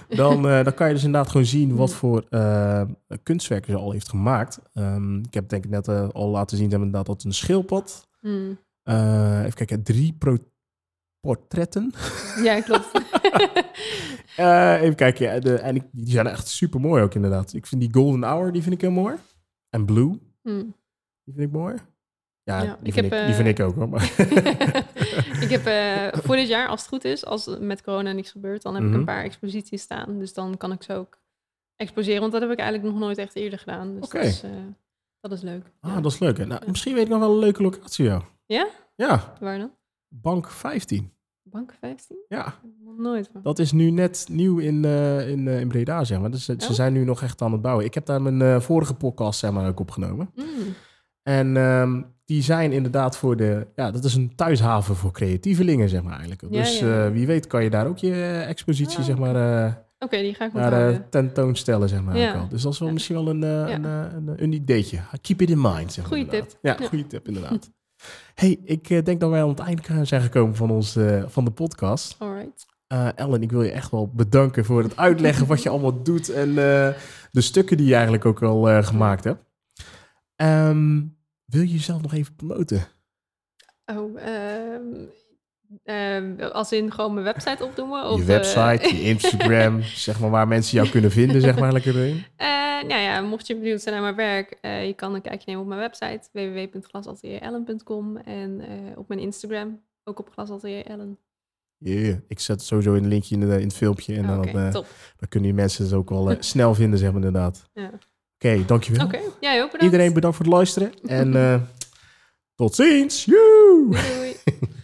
A: Dan, eh, dan kan je dus inderdaad gewoon zien wat
B: Mm.
A: voor eh, kunstwerken ze al heeft gemaakt. Ehm, ik heb denk ik net eh, al laten zien, inderdaad dat een schildpad.
B: Hmm.
A: Eh, even kijken, drie pro- portretten.
B: Ja, klopt. <laughs>
A: Eh, even kijken, ja, de, en ik, die zijn echt super mooi ook inderdaad. Ik vind die Golden Hour, die vind ik heel mooi. En Blue,
B: Hmm.
A: die vind ik mooi. Ja,
B: Ja,
A: die,
B: ik
A: vind ik, die
B: eh,
A: vind ik ook hoor. Maar <laughs>
B: ik heb eh, voor dit jaar, als het goed is, als met corona niks gebeurt, dan heb ik
A: Mhm.
B: een paar exposities staan. Dus dan kan ik ze ook exposeren, want dat heb ik eigenlijk nog nooit echt eerder gedaan. Dus dat, is, eh, dat is leuk.
A: ah,
B: ja.
A: dat is leuk. hè. Nou, misschien weet ik nog wel een leuke locatie. Ja?
B: Ja, Waar dan?
A: Bank 15.
B: Bank 15?
A: Ja,
B: nooit van.
A: dat is nu net nieuw in, eh, in, eh, in Breda, zeg maar. Dus ze, ze
B: Oh.
A: zijn nu nog echt aan het bouwen. Ik heb daar mijn eh, vorige podcast, zeg maar, ook opgenomen.
B: Mm.
A: En ehm, die zijn inderdaad voor de... Ja, dat is een thuishaven voor creatievelingen, zeg maar eigenlijk.
B: Ja,
A: dus
B: ja,
A: eh, wie weet kan je daar ook je eh, expositie,
B: Ah,
A: zeg maar... eh,
B: Oké, die ga ik
A: naar eh, tentoonstellen, zeg maar.
B: Ja.
A: ook al. Dus dat is wel misschien wel een, eh, een, eh, een, een ideetje. Keep it in mind, zeg maar.
B: Goeie
A: inderdaad.
B: tip.
A: Ja,
B: Ja.
A: goede tip, inderdaad. Hey, ik eh, denk dat wij aan het eind zijn gekomen van, ons, van de podcast.
B: Alright.
A: Eh, Ellen, ik wil je echt wel bedanken voor het uitleggen wat je <laughs> allemaal doet en eh, de stukken die je eigenlijk ook al gemaakt hebt. Ehm, wil je jezelf nog even promoten?
B: Oh, ehm, ehm, als in gewoon mijn website opnoemen? Of,
A: je
B: eh,
A: website, je <laughs> Instagram, zeg maar waar mensen jou kunnen vinden, zeg maar lekker erin.
B: Eh, nou ja, mocht je benieuwd zijn naar mijn werk, eh, je kan een kijkje nemen op mijn website www.glasatelierellen.com en op mijn Instagram, ook op glasatelierellen.
A: Yeah, ik zet sowieso een linkje in, de, in het filmpje en dan, kunnen die mensen het ook wel snel vinden, zeg maar inderdaad.
B: Ja.
A: Oké, dankjewel.
B: Oké, jij ook bedankt.
A: Iedereen bedankt voor het luisteren en tot ziens.
B: Doei, doei. <laughs>